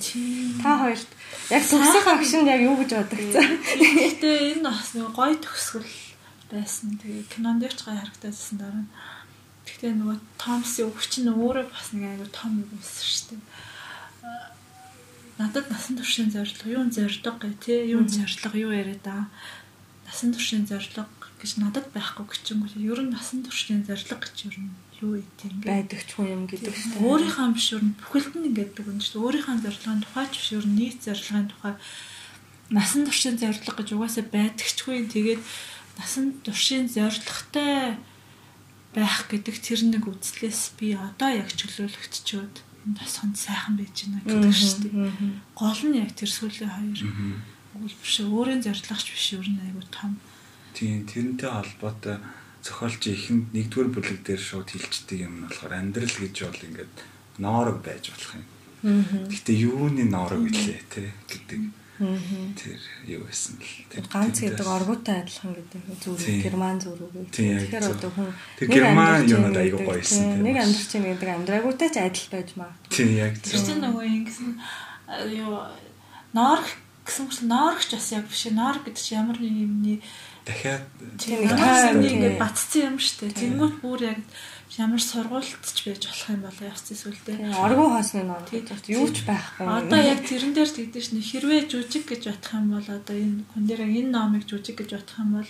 Та хоёрт яг төгсөх агшинд яг юу гэж боддог цаа. Гэтэ энэ бас нэг гоё төгсгөл байсан. Тэгээ кинонд ч гоё харагдажсэн дараа. Гэхдээ нөгөө Томсын өвч нь өөрөө бас нэг аягүй том юм байсан шүү дээ надад насан туршийн зорилго юу зорилго гэ тий юу зорилго юу яриад байгаа насан туршийн зорилго гэж надад байхгүй гэж юм ер нь насан туршийн зорилго гэж ер нь юу ийм байдаг ч юм гэдэг шүү дээ. Өөрийнхөө биш ер нь бүхэлд нь ингэдэг юм шүү дээ. Өөрийнхөө зорилгын тухай ч биш ер нь нийт зорилгын тухай. Насан туршийн зорилго гэж угаасаа байдаг чгүй тэгээд насан туршийн зорилготой байх гэдэг тэр нэг үзлээс би одоо яг чөлөөлөгдчихэд тасханд сайхан байж байна гэдэг шүү дээ. Гол нь яг тэр сүүлийн хоёр. Үйл биш өөрийн зорилгоч биш өөр нь айгу том. Тийм тэрнтэй холбоотой зохиолч ихэнд нэгдүгээр бүлэг дээр шууд хилчдэг юм болохоор амьдрал гэж бол ингээд ноорог байж болох юм. Гэтэ юуны ноорог гэлээ те гэдэг Тэр юу байсан л. Тэр ганц гэдэг оргуутай адилхан гэдэг зүрх герман зүрх. Тэгэхээр одоо хүн тэр герман юмуд аягүй гоёсэн. Нэг амьдрч чинь гэдэг амьдраагүйтай ч адил байж магадгүй. Тийм яг зөв. Тэр нөгөө ингэсэн юу норх гэсэн үг норгч бас яг биш. Норг гэдэг чинь ямар нэг юмний дахиад тийм ингээд батцсан юм шүү дээ. Тэнгүүт бүр яг ямар сургуультч байж болох юм бол явц зүйлтэй. Оргуу хаасны ном юу ч байхгүй. Одоо яг тэрэн дээр тэгдэж шнэ хэрвээ жүжиг гэж бодох юм бол одоо энэ хүн дээр энэ номыг жүжиг гэж бодох юм бол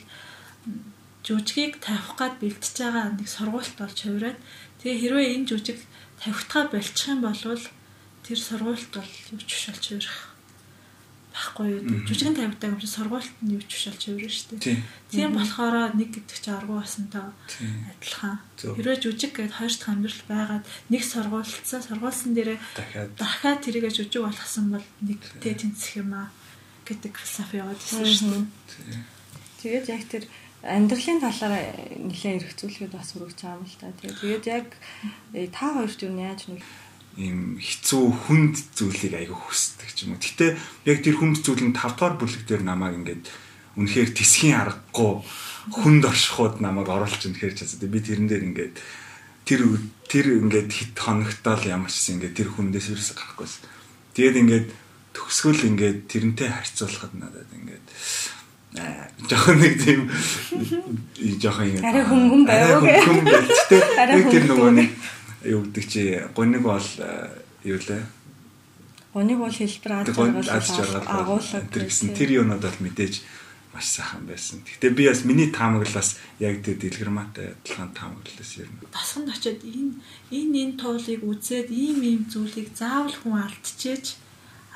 жүжигийг тавих гад бэлтэж байгаа нэг сургуульт болж хувираад тэгээ хэрвээ энэ жүжиг тавихтаа болчих юм бол тэр сургуульт бол юу ч биш болж хувирах байхгүй юу. Жүжигэн тавьдаг юм чи сургуульд нь юу ч болж хувирна шүү дээ. Тийм болохоор нэг гэдэг чи аргу басантай адилхан. Хэрвээ жүжиг гээд хоёр дахь амьдрал байгаад нэг сургуульцаа сургуулсан дээрээ дахиад. тэрийгэ жүжиг болгосон бол нэгтэй тэнцэх юм аа гэдэг философи яваад ирсэн шүү дээ. Тэгээд яг тэр амьдралын талаар нэлээд эргцүүлэхэд бас байгаа юм л та. Тэгээд яг э, та хоёрт юу яаж нэг ийм хэцүү хүнд зүйлийг айгүй хүсдэг ч юм уу. Гэтэ яг тэр хүнд зүйл нь 5 дугаар бүлэг дээр намайг ингээд үнэхээр тисхийн аргагүй хүнд оршихуд намайг оруулж үнэхээр чацаа. Би тэрэн дээр ингээд тэр тэр ингээд хит хоногтоол ямар ч ингээд тэр хүндээс ерөөсө гарахгүйсэн. Тэгээд ингээд төгсгөл ингээд тэрнтэй харьцуулахад надад ингээд аа жоохон нэг тийм *laughs* жоохон ингээд арай хөнгөн байв. Хөнгөн байв. Гэтэ тэр нөгөө нэг юу гэдэг чи гониг бол э, юу лээ? Гониг бол хэлбэр аз жаргал агуулга тэр гэсэн тэр юунууд бол мэдээж маш сайхан байсан. Гэтэ би бас миний таамаглалаас яг тэр дэлгэрмаатай адилхан таамаглалаас ер нь. Тасганд очиод энэ энэ энэ туулыг үзээд ийм ийм зүйлийг заавал хүн алдчихэж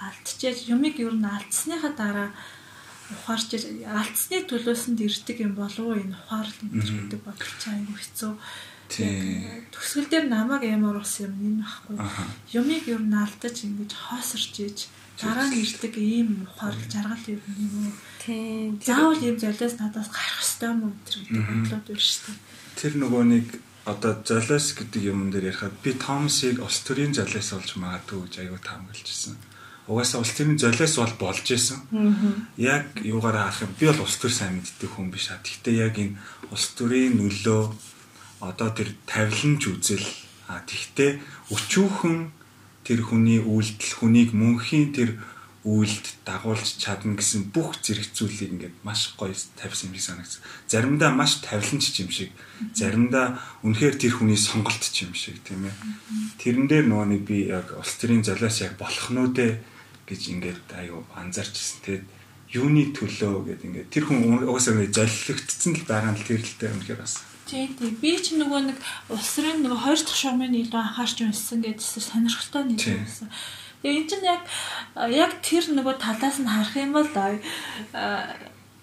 алдчихэж юмыг ер нь алдсныхаа дараа ухаарч алдсны төлөөсөнд ирдэг юм болов уу? Энэ ухаарлт гэдэг бодол чаа аюу хэцүү Төсгөл дээр намайг ямар болсон юм энэ байхгүй. Юмыг ер нь алдаж ингэж хоосорч ийж дараа нь ирдэг ийм ухаал жаргал юм юм уу. Тийм. Заавал ийм золиос надаас гарах ёстой юм уу гэдэг бодлоод байна шүү дээ. Тэр нөгөө нэг одоо золиос гэдэг юм дээр ярихад би Томсыг улс төрийн золиос олж магадгүй гэж аягүй таамаглаж ирсэн. угаасаа улс төрийн золиос бол болж исэн. Яг юугаараа харах юм би бол улс төр сайн мэддэг хүн биш а. Гэхдээ яг энэ улс төрийн нөлөө одоо тэр тавиланж үзэл а тэгвэл өчүүхэн тэр хүний үйлдэл хүнийг мөнхийн тэр үйлд дагуулж чадна гэсэн бүх зэрэг зүйлийг ингээд маш гоё тавьсан юм шиг санагдсан. Заримдаа маш тавиланч юм шиг, заримдаа үнэхээр тэр хүний сонголт юм шиг тийм ээ. Тэрэн дээр нөгөө нэг би яг улс төрийн золиос яг болох нь үү гэж ингээд аюу анзаарчсэн. Тэгээд юуны төлөө гэдэг ингээд тэр хүн угаасаа ингээд золилогдсон л байгаа нь тэр л дээр үнэхээр бас Тийм тийм. Би ч нөгөө нэг улсрын нөгөө хоёр дахь шугамын илүү анхаарч унссан гэдсэн сонирхолтой нэг юм байсан. Тэгээ эн чинь яг яг тэр нөгөө талаас нь харах юм бол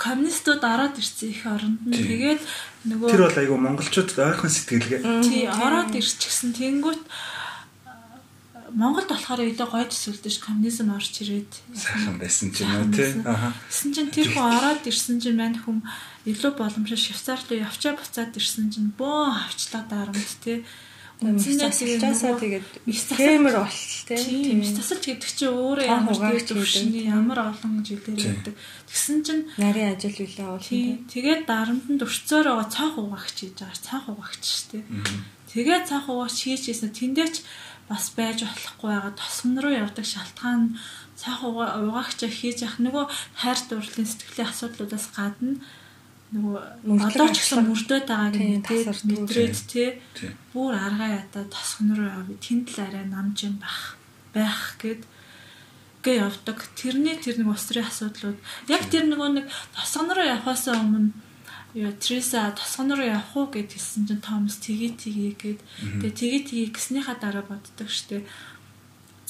коммунистууд ороод ирсэн их оронд нь тэгээд нөгөө Тэр бол айгүй монголчууд ойрхон сэтгэлгээ. Тий, ороод ирчихсэн. Тэнгүүт Монголд болохоор өдөө гой төсөлдөж коммунизм орж ирээд сайхан байсан ч юм уу тий. Аха. Тэсэн чинь тэр хүн ороод ирсэн чинь мань хүм илүү боломжтой Швейцар руу явчаа буцаад ирсэн чинь бөө авчлаа дарамт тий. Үнсээсээ тэгээд хэмэр бол тийм. тасалж гэдэг чинь өөрөө ямар төвшний ямар олон жилээр байдаг. Тэгсэн чинь нарийн ажил үлээ бол тэгээд дарамтанд өрцөөр байгаа цаах угаагч хийж байгаа. Цаах угаагч шүү дээ. Тэгээд цаах угаагч хийжсэн тэндээч бас байж болохгүй байгаа. Тосгон руу явдаг шалтгаан цаах угаагч хийж явах нөгөө хайр дурлалын сэтгэлийн асуудлуудаас гадна нөгөө одоо ч гэсэн мөрдөөд байгааг мэдээд мэдрээд тий. бүр аргаа ятаа тосгон руу яваа тэнд л арай намж юм байх байх гэд гээ явдаг. Тэрний тэр нэг усрын асуудлууд. Яг тэр нөгөө нэг тосгон руу явахаас өмнө Яа Триса тосгон руу явах уу гэд хэлсэн чинь Томас тгий тгий гэд. Тэгээ тгий тгий гэснийхаа дараа боддог штэ.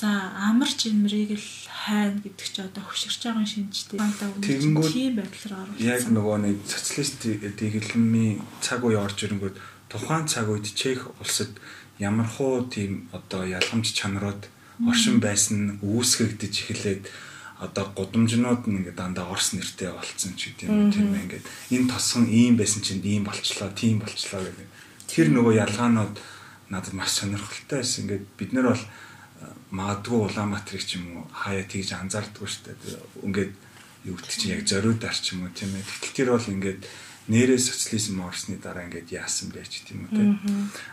За амар жимрийг л хайна гэдэг чи одоо хөшөрч байгаа шинжтэй. Тэгэнгүүт тийм байдлаар оруулсан. Яг нөгөө нэг социалист дэглэмийн цаг үе орж ирэнгүүт тухайн цаг үед Чех улсад ямархуу тийм одоо ялгамж чанарууд оршин байсан үүсгэгдэж эхлээд одоо гудамжнууд нь ингээд дандаа орс нэртэй болцсон ч гэдэг юм тийм ээ ингээд энэ тосгон ийм байсан чинь ийм болчлоо тийм болчлоо гэдэг. Тэр нөгөө ялгаанууд надад маш сонирхолтой байсан. Ингээд бид нар бол магадгүй Улаанбаатарыг ч юм уу хаяа тэгж анзаардгүй шүү дээ. Ингээд юу гэдэг чинь яг зориудаар ч юм уу тийм ээ. Гэтэл тэр бол ингээд нэрээ социализм орсны дараа ингээд яасан ч тийм үү тийм.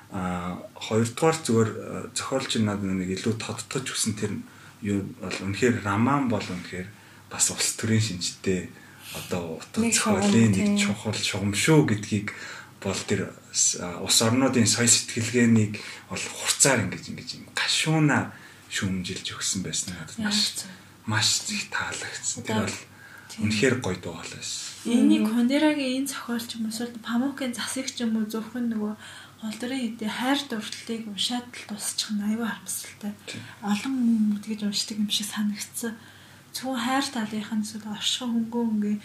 Аа хоёрдугаар зүгээр э, зохиолч надад нэг илүү тодтогч өгсөн тэр юу бол үнэхээр раман бол үнэхээр бас улс төрийн шинжтэй одоо утга зохиолын нэг чухал шугам шүү гэдгийг бол тэр ус орнуудын соёл сэтгэлгээнийг бол хурцаар ингэж ингэж гашууна шүүмжилж өгсөн байсан надад маш маш их таалагдсан. Тэр бол үнэхээр гоё дуу байсан. Энийг Кондерагийн энэ зохиолч юм эсвэл Памукын засаг ч юм уу зөвхөн нөгөө Голдрын хэдий хайр дурлалыг уншаад л дуусчих нь аюу харамсалтай. Олон хүн тэгж уншдаг юм шиг санагдсан. Зөвхөн хайр талынх нь эсвэл оршихуй хөнгөн хөнгөн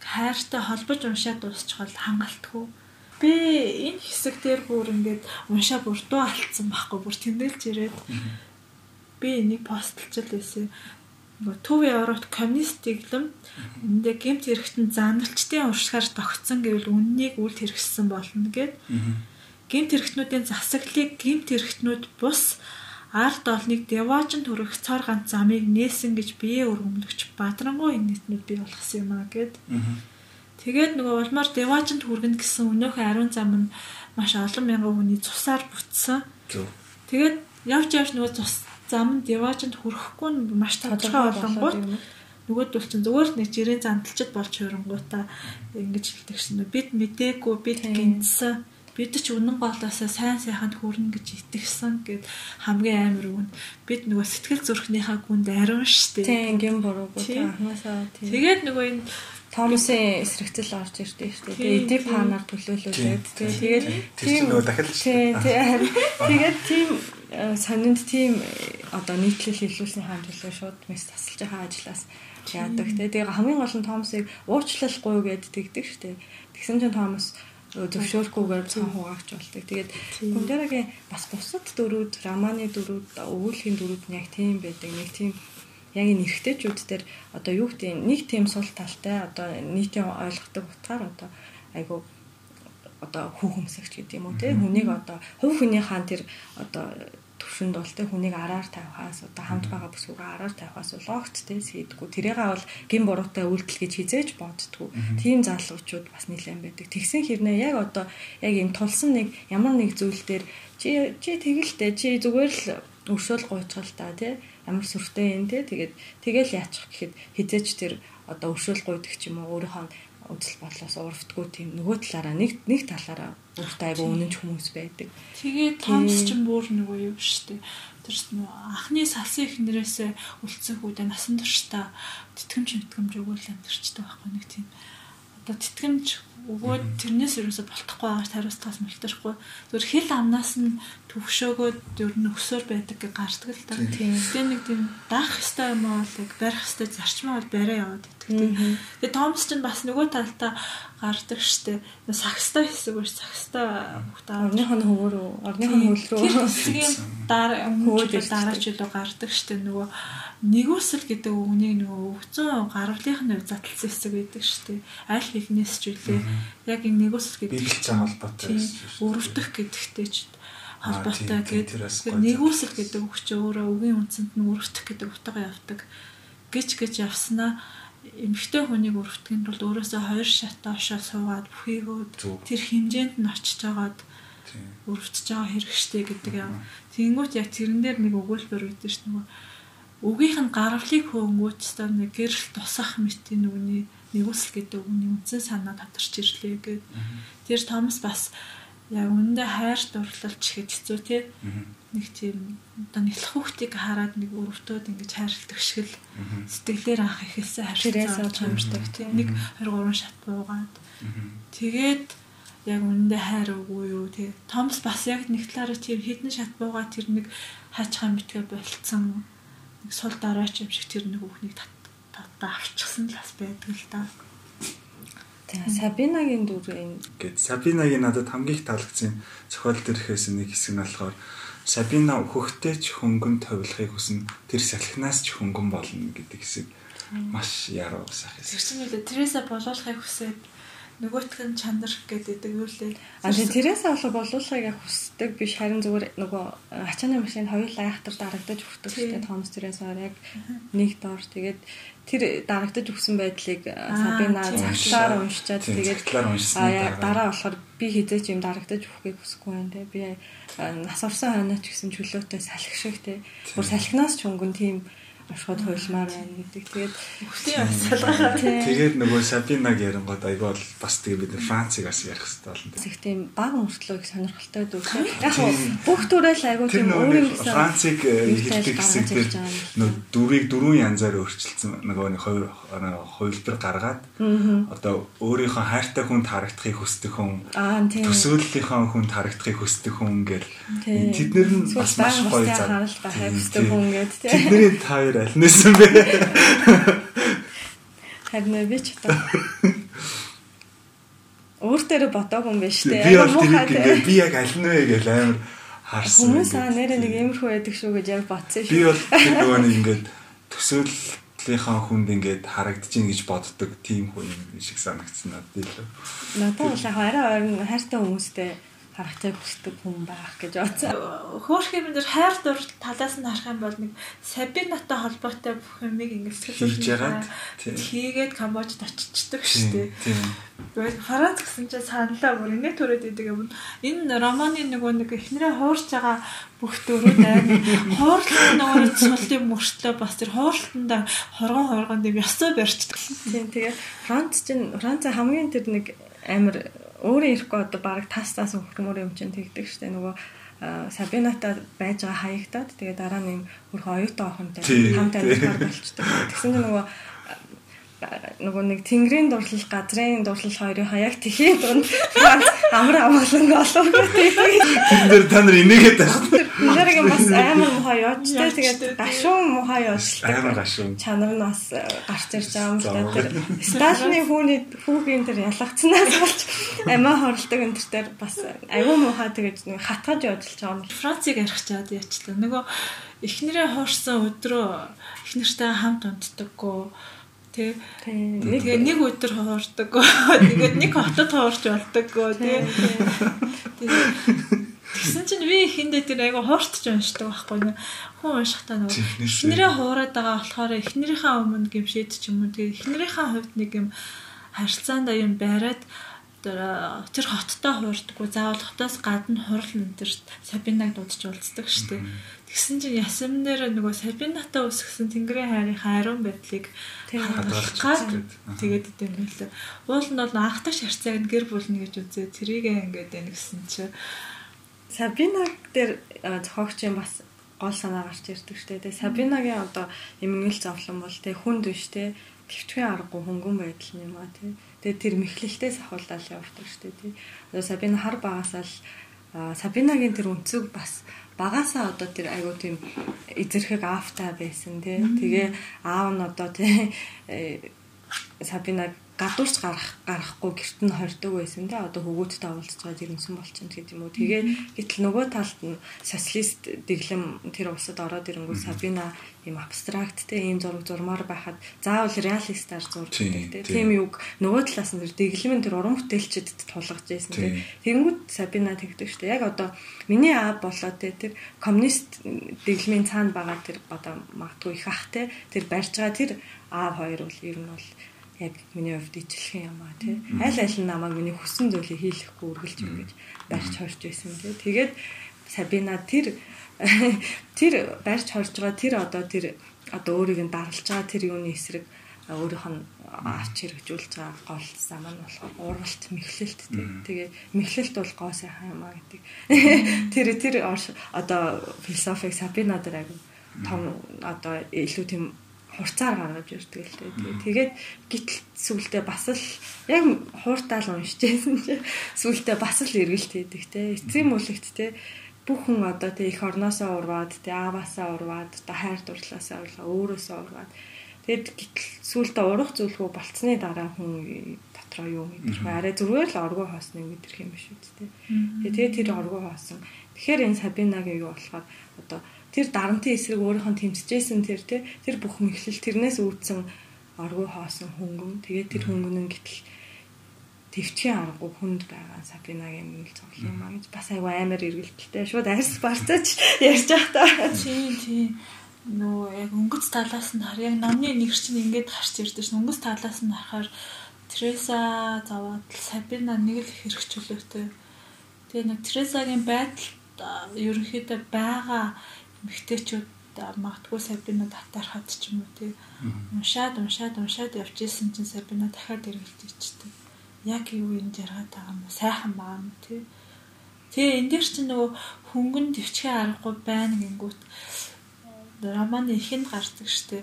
хайртай холбож уншаад дуусчих бол хангалтгүй. Би энэ хэсэг дээр бүр ингээд уншаа бүр дуу алдсан байхгүй бүр тэмдэглэж ирээд би энийг постлж л байсан төв Европт коммунист дэглэм эндээ гемт хэрэгтэн заналчдын уршихаар тогтсон гэвэл үннийг үл хэрэгссэн болно гэд. Гимт хэрэгтнүүдийн засаглалыг гимт хэрэгтнүүд бус ард олныг деважин төрөх цар ганц замыг нээсэн гэж бие өргөмлөгч Бадрангуй нийтнүүд бий болгосон юм аа гэд. Тэгээд нөгөө улмаар деважинд хүргэнэ гэсэн өнөөхөө ариун зам нь маш олон мянган хүний цусаар бүтсэн. Тэгээд явж явж нөгөө цус зам деважинд хүрэхгүй нь маш тодорхой болонгууд нөгөөдөл чинь зүгээр нэг жирийн занталчд болж хөрөнгүүтаа ингэж хэлдэг шин бид мдээгүй бид гинцсэн. Бид ч үнэн голоосоо сайн сайханд хүрнэ гэж итгэсэн гэд хамгийн амар үн бид нөгөө сэтгэл зүрхнийхаа гүнд ариун штэ тийм гин буруугүй. Анханасаа тийм тэгээд нөгөө энэ Томсын эсрэгцэл орж ирдээ шүү дээ. Тэгээ эдip панаар төлөөлүүлээд *laughs* тэгээд тийм нөгөө дахиад тэгээд тийм сонинд тийм одоо нийтлэл хэлүүлсэн хаан төлөө шууд мэс тасалж байгаа ажлаас яадаг. Тэгээ хамгийн гол нь Томсыг уучлахгүй гэд тэгдэг шүү дээ. Тэгсэн чинь Томс зөвшөөрөхгүйгээр цан хуугаач болдог. Тэгээд Кундерагийн бас бусад дөрүүд, романы дөрүүд, өгүүлхийн дөрүүд нь яг тийм байдаг. Нэг тийм яг энэ эргэжтэйчүүд дээр одоо юу гэдэг нэг тийм сул талтай одоо нийтийн ойлгодог утгаар одоо айгу одоо хүүхэмсэгч гэдэг юм уу те хүнийг одоо хувь хүний хаан тэр одоо төвшөнд бол тэ хүнийг араар тавихаас одоо хамт байгаа бүсгүйгээ араар тавихаас бол огт тэ сэдгүү тэрээгээ бол гин буруутай үйлдэл гэж хизээж боддгоо тийм залуучууд бас нэлээд байдаг. Тэгсэн хэрнээ яг одоо яг юм тулсан нэг ямар нэг зүйл дээр чи чи тэгэлтэй чи зүгээр л өршөөл гуйцгал та тий ямар сүртэй юм тий тэгээд тэгэл яачих гэхэд хизээч тэр одоо өршөөл гуйдаг ч юм уу өөрийнхөө үзэл бодлоос урвтгүй тийм нөгөө талаараа нэг нэг талаараа өөртөө айгу үнэнч хүмүүс байдаг. Тэгээд Томс ч бүр нөгөө юу штэ. Тэр нөгөө анхны салсын ихнэрээсээ үлдсэн хүүдээ насан туршдаа тэтгэмж мэтгэмж өгөөл амьдэрчтэй байхгүй нэг тийм. Одоо тэтгэмж өгөөд тэрнээс ерөөсө болтохгүй байгаа хариуцлагаас мэлтэхгүй зөвхөн хэл амнаас нь төвшөөгөөд ер нь өсөөр байдаг гэж гардаг л та. Тэгээ нэг тийм даах хэвээр юм бол яг барих хэвээр зарчмаа бол барай яваад байдаг тийм. Тэгээ Томс ч бас нөгөө талдаа гардаг штэ. Сакстай хэсэг биш сакстай хүүхдээ орныхон хөвөр орныхон хөл рүү. Тэгээ дараа хөвөл дараа ч үлээ гардаг штэ нөгөө нэгүсэл гэдэг үгнийг нөгөө өвцөн гаргалын хувь задлсан хэсэг байдаг дээ. Аль хэлнээс ч үлээ. Яг энэ нэгүсэл гэдэг биелэлцэн холбоотой өрөвдөх гэдэгтэй ч холбоотой гэдэг. Нэгүсэл гэдэг үг чи өөрөө үгийн үндсэнд нь өрөвдөх гэдэг утгаа явдаг. Гэж гэж явснаа эмэгтэй хүнийг өрөвдөхөнд бол өөрөөсөө хоёр шатаа ошоо суугаад бүхийгөө тэр хэмжээнд нь очиж байгаад өрөвдөж байгаа хэрэгштэй гэдэг юм. Тэнгүүт яг тэрэн дээр нэг өгүүлбэр үүдэн ш нь нөгөө үгийнх нь гарвлыг хөнгөөч та нэг гэрэл тусах мэтийн үгний нэгүсэл гэдэг үгний үндсэн санаа тодорч ирлээ гэд. Тэр Томас бас яг үндэ хайр дурлалч ихэд хэцүү тий. Нэг тийм одоо нэглэх хүүхдийг хараад нэг өрөвтөөд ингэж хайрладаг шиг л сэтгэлээр анх ихэлсэн харилцаа чамардаг тий. Нэг 23 шат буугаад. Тэгээд яг үндэ хайр үгүй юу тий. Томас бас яг нэг талаараа тийм хідэн шат буугаад тэр нэг хайчхаа мэтгэ болцсон нэг сул дараач юм шиг тэр нэг хүүхнийг татаа авчихсан л бас байдаг л да. Тэгээ Сабинагийн дүрийн гээд Сабинагийн надад хамгийн их таалагдсан зохиол төрхөөс нэг хэсэг нь болохоор Сабина хөхтэй ч хөнгөн товлохыг хүснэ тэр салхинаас ч хөнгөн болно гэдэг хэсэг маш яруу сайх хэсэг. Тэр чинь үлээ Тереса болуулахыг хүсээд нөгөөх нь чанар гэдэг юу лээ. А тийм тэрээсээ болоо болуулахыг яг хүсдэг биш. Харин зүгээр нөгөө ачааны машин хоёулаа яхтар дарагдаж өгдөг гэдэг Томс тэрээсээ яг нэг доор тэгээд тэр дарагдаж өгсөн байдлыг Сабина цагтлаар уншичаад тэгээд дараа болохоор би хизээч юм дарагдаж өгөхийг хүсэхгүй байна те. Би нас орсон хойноо ч гэсэн чөлөөтэй салхи шиг те. Бүр салхинаас ч өнгөн тийм оршиход хуйлмаар байна гэдэг. Тэгээд өхтийн асалгаа. Тэгээд нөгөө Сабинаг ярингод айгүй бол бас тэгээ бид Францыг бас ярих хэрэгтэй болно. Тэг тийм баг мөртлөө их сонирхолтой дүү. Яг бүх төрөл айгүй тийм өөрийн гэсэн Францыг хэлдэг хэсэг дээр нөгөө дүрийг дөрвөн янзаар өөрчилсөн нөгөө нэг хоёр хувилбар гаргаад одоо өөрийнхөө хайртай хүнд харагдахыг хүсдэг хүн төсөөллийнхөө хүнд харагдахыг хүсдэг хүн гэл тэднэр нь бас маш гоё зав. Харалтай хайртай хүн гэдэг тийм. Тэдний та хоёр аль нэсэн бэ? Харин би ч одоо өөртөө бодоагүй юм шүү дээ. Би бол ингээ би яг аль нь вэ гэж амар харсан. Хүмүүс аа нэрээ нэг иймэрхүү байдаг шүү гэж яг бодсон шүү. Би бол тэр нөгөө нэг ингээд төсөөллийнхаа хүнд ингээд харагдчихин гэж боддог тийм хүн юм шиг санагдсан надад илүү. Надад бол яг арай ойрн хайртай хүмүүстэй харагдахыг хүсдэг хүн байх гэж бодсон. Хөөх юм дээр хайр дур талаас нь харах юм бол нэг Сабинатай холбоотой бүх юмыг ингэ сэтгэлж хийгээд Камбожд очичдаг шүү дээ. Тэгээд Франц гэсэн чинь саналаа бүр ингэ төрөөд идэг юм. Энэ романы нөгөө нэг эхнэрээ хуурж байгаа бүх дөрүүд аймаг хуурлын нөгөө цулын мөртлөө бас тэр хуурлтанд хоргон хоргонд юм ёстой барьчдаг. Тийм тэгээд Франц чинь Франц хамгийн тэр нэг амар өөрөө ирэхгүй одоо баг тас тас хөрмөр юм чинь тэгдэг штэ нөгөө Сабинатай байж байгаа хаягтаад тэгээ дараа нь юм хөрхөн оюутан охинтой хамт амьдарч болчдөг. Тэгсэн чинь нөгөө нөгөө нэг тэнгэрийн дурлал газрын дурлал хоёрын хаяг тэхийн дунд Франц амар амгалан олов. Тэр дээр та нар инээгээд байна. Нэрийг бас амар мухаа явжтэй тэгээд гашуун мухаа явжтай. Амар гашуун. Чанар нь бас гарч ирж байгаа юм л да. Тэр сталны хүүний хүүгийн тэр ялгацснаас болж амиа хорлдог энэ төр бас аюу мухаа тэгээд нэг хатгаж явуулж байгаа юм. Францыг ярих чаад яачлаа. Нөгөө эхнэрээ хоорсон өдрөө эхнэртэй хамт унтдаггүй Тэ. Тэгээ нэг өдөр хоордог. Тэгээд нэг хотод хоорч болдог. Тэ. Тэгсэн чинь би ихэндээ тэр тэр айгу хууртж уншдаг байхгүй нэ. Хүн уншихтаа нөгөө эхнэрээ хуураад байгаа болохоор эхнэрийнхээ өмнө гимшээд ч юм уу тэгээ эхнэрийнхээ хувьд нэг юм харилцаанд юм бариад тэр хоттой хуурдаггүй заавал хотоос гадна хурал энэ төр Сабинаг дуудаж уулздаг штеп. Тэгсэн чинь ясамнэр нөгөө Сабинатай үсгсэн Тэнгэрийн хайрынхаа ариун байдлыг хадгалаад тэгээд идэв юм лээ. Уул нь бол анхдагч харьцааг нь гэр бүлнэ гэж үзээ. Тэрийг ингээд байна гэсэн чи Сабинаг дээр зохиогчийн бас гол санаа гарч ирдэг штеп. Тэгээд Сабинагийн одоо эмгэнэл зовлон бол тэг хүнд биш те төвчгийн аргагүй хөнгөн байдал юм а тий. Тэгээд тэр мэхлэлтээс ахуулаад явдаг дээ тий. Одоо Сабина хар багасаа л Сабинагийн тэр өнцөг бас багасаа одоо тэр айгуу тийм эзэрхэг аавтай байсан тий. Тэгээ аав нь одоо тий э, Сабинаг гадуурч гарах гарахгүй гэрт нь хордог байсан те одоо хөвгүүдтэй уулзж байгаа жирэмсэн болчихно гэдэг юм уу. Тэгээ гэтэл нөгөө талд нь социалист дэглэм тэр улсад ороод ирэнгүүт Сабина ийм абстракт те ийм зураг зурмаар байхад заавал реалистаар зурдаг те. Тийм юг нөгөө талаас нь тэр дэглэмийн тэр уран бүтээлчдэд тулгаж байсан те. Тэнгүүд Сабина тэгдэг штэ. Яг одоо миний аав болоо те тэр коммунист дэглэмийн цаана байгаа тэр одоо магадгүй их ах те тэр барьж байгаа тэр аав хоёр бол ер нь бол яг миний хувьд ижилхэн юм аа тий. Аль аль нь намайг миний хүссэн зүйлийг хийлэхгүй үргэлж ингэж барьж хорж байсан тий. Тэгээд Сабина тэр *laughs* тэр барьж хорж байгаа тэр одоо тэр одоо өөрийг нь дарлж байгаа тэр юуны эсрэг өөрийнх нь авч хэрэгжүүлж байгаа гол зам нь болохоор уралт мэхлэлт тий. Тэгээ мэхлэлт бол гоо сайхан юм аа гэдэг. *laughs* Тэр тэр одоо философик Сабина дээр агай том одоо илүү тийм хурцаар гаргаж ирдэг л дээ. Тэгээд гítэл сүултээ бас л яг хууртаал уншижсэн чи сүултээ бас л эргэлт хийдэг те. Эцсийн мүлэгт те бүх хүн одоо те их орноосоо урваад те ааваасаа урваад одоо хайр дурлалаасаа урлаа өөрөөсөө урваад тэгэд гítэл сүултээ урах зүйлгүй болцсны дараа хүн дотроо юу мэдэрх вэ? Арай зүгээр л оргуу хоосныг мэдэрх юм биш үү те. Тэгээд тэр оргуу хоосон. Тэгэхээр энэ Сабинагийн юу болохоор одоо тэр дарамтын эсрэг өөрийнх нь тэмцэжсэн тэр тэр бүх мэхлэл тэрнээс үүдсэн оргуу хоосон хөнгөн тэгээд тэр хөнгөн нь гэтэл төвчийн аргагүй хүнд байгаа Сабинагийн мэл цоглол юм а гэж бас айгүй амар эргэлтэлтэй шууд арьс барцаач ярьж байгаа та. Тийм тийм. Нөө яг өнгөц талаас нь хар яг номны нэг чинь ингэж гарч ирдэ ш. Өнгөц талаас нь харахаар Треса заваад Сабина нэг л хэрэгчлөөтэй. Тэгээ нэг Тресагийн байдал ерөнхийдөө байгаа эмэгтэйчүүд магадгүй сабина татархад ч юм уу тий уншаад уншаад уншаад явж исэн чинь сабина дахиад эргэлж ичдэг. Яг юу юм жаргаад байгаа юм сайхан байгаа юм тий. Тэгээ энэ дээр чинь нөгөө хөнгөн төвчгээ аргагүй байна гингүүт романы ихэнд гардаг штэ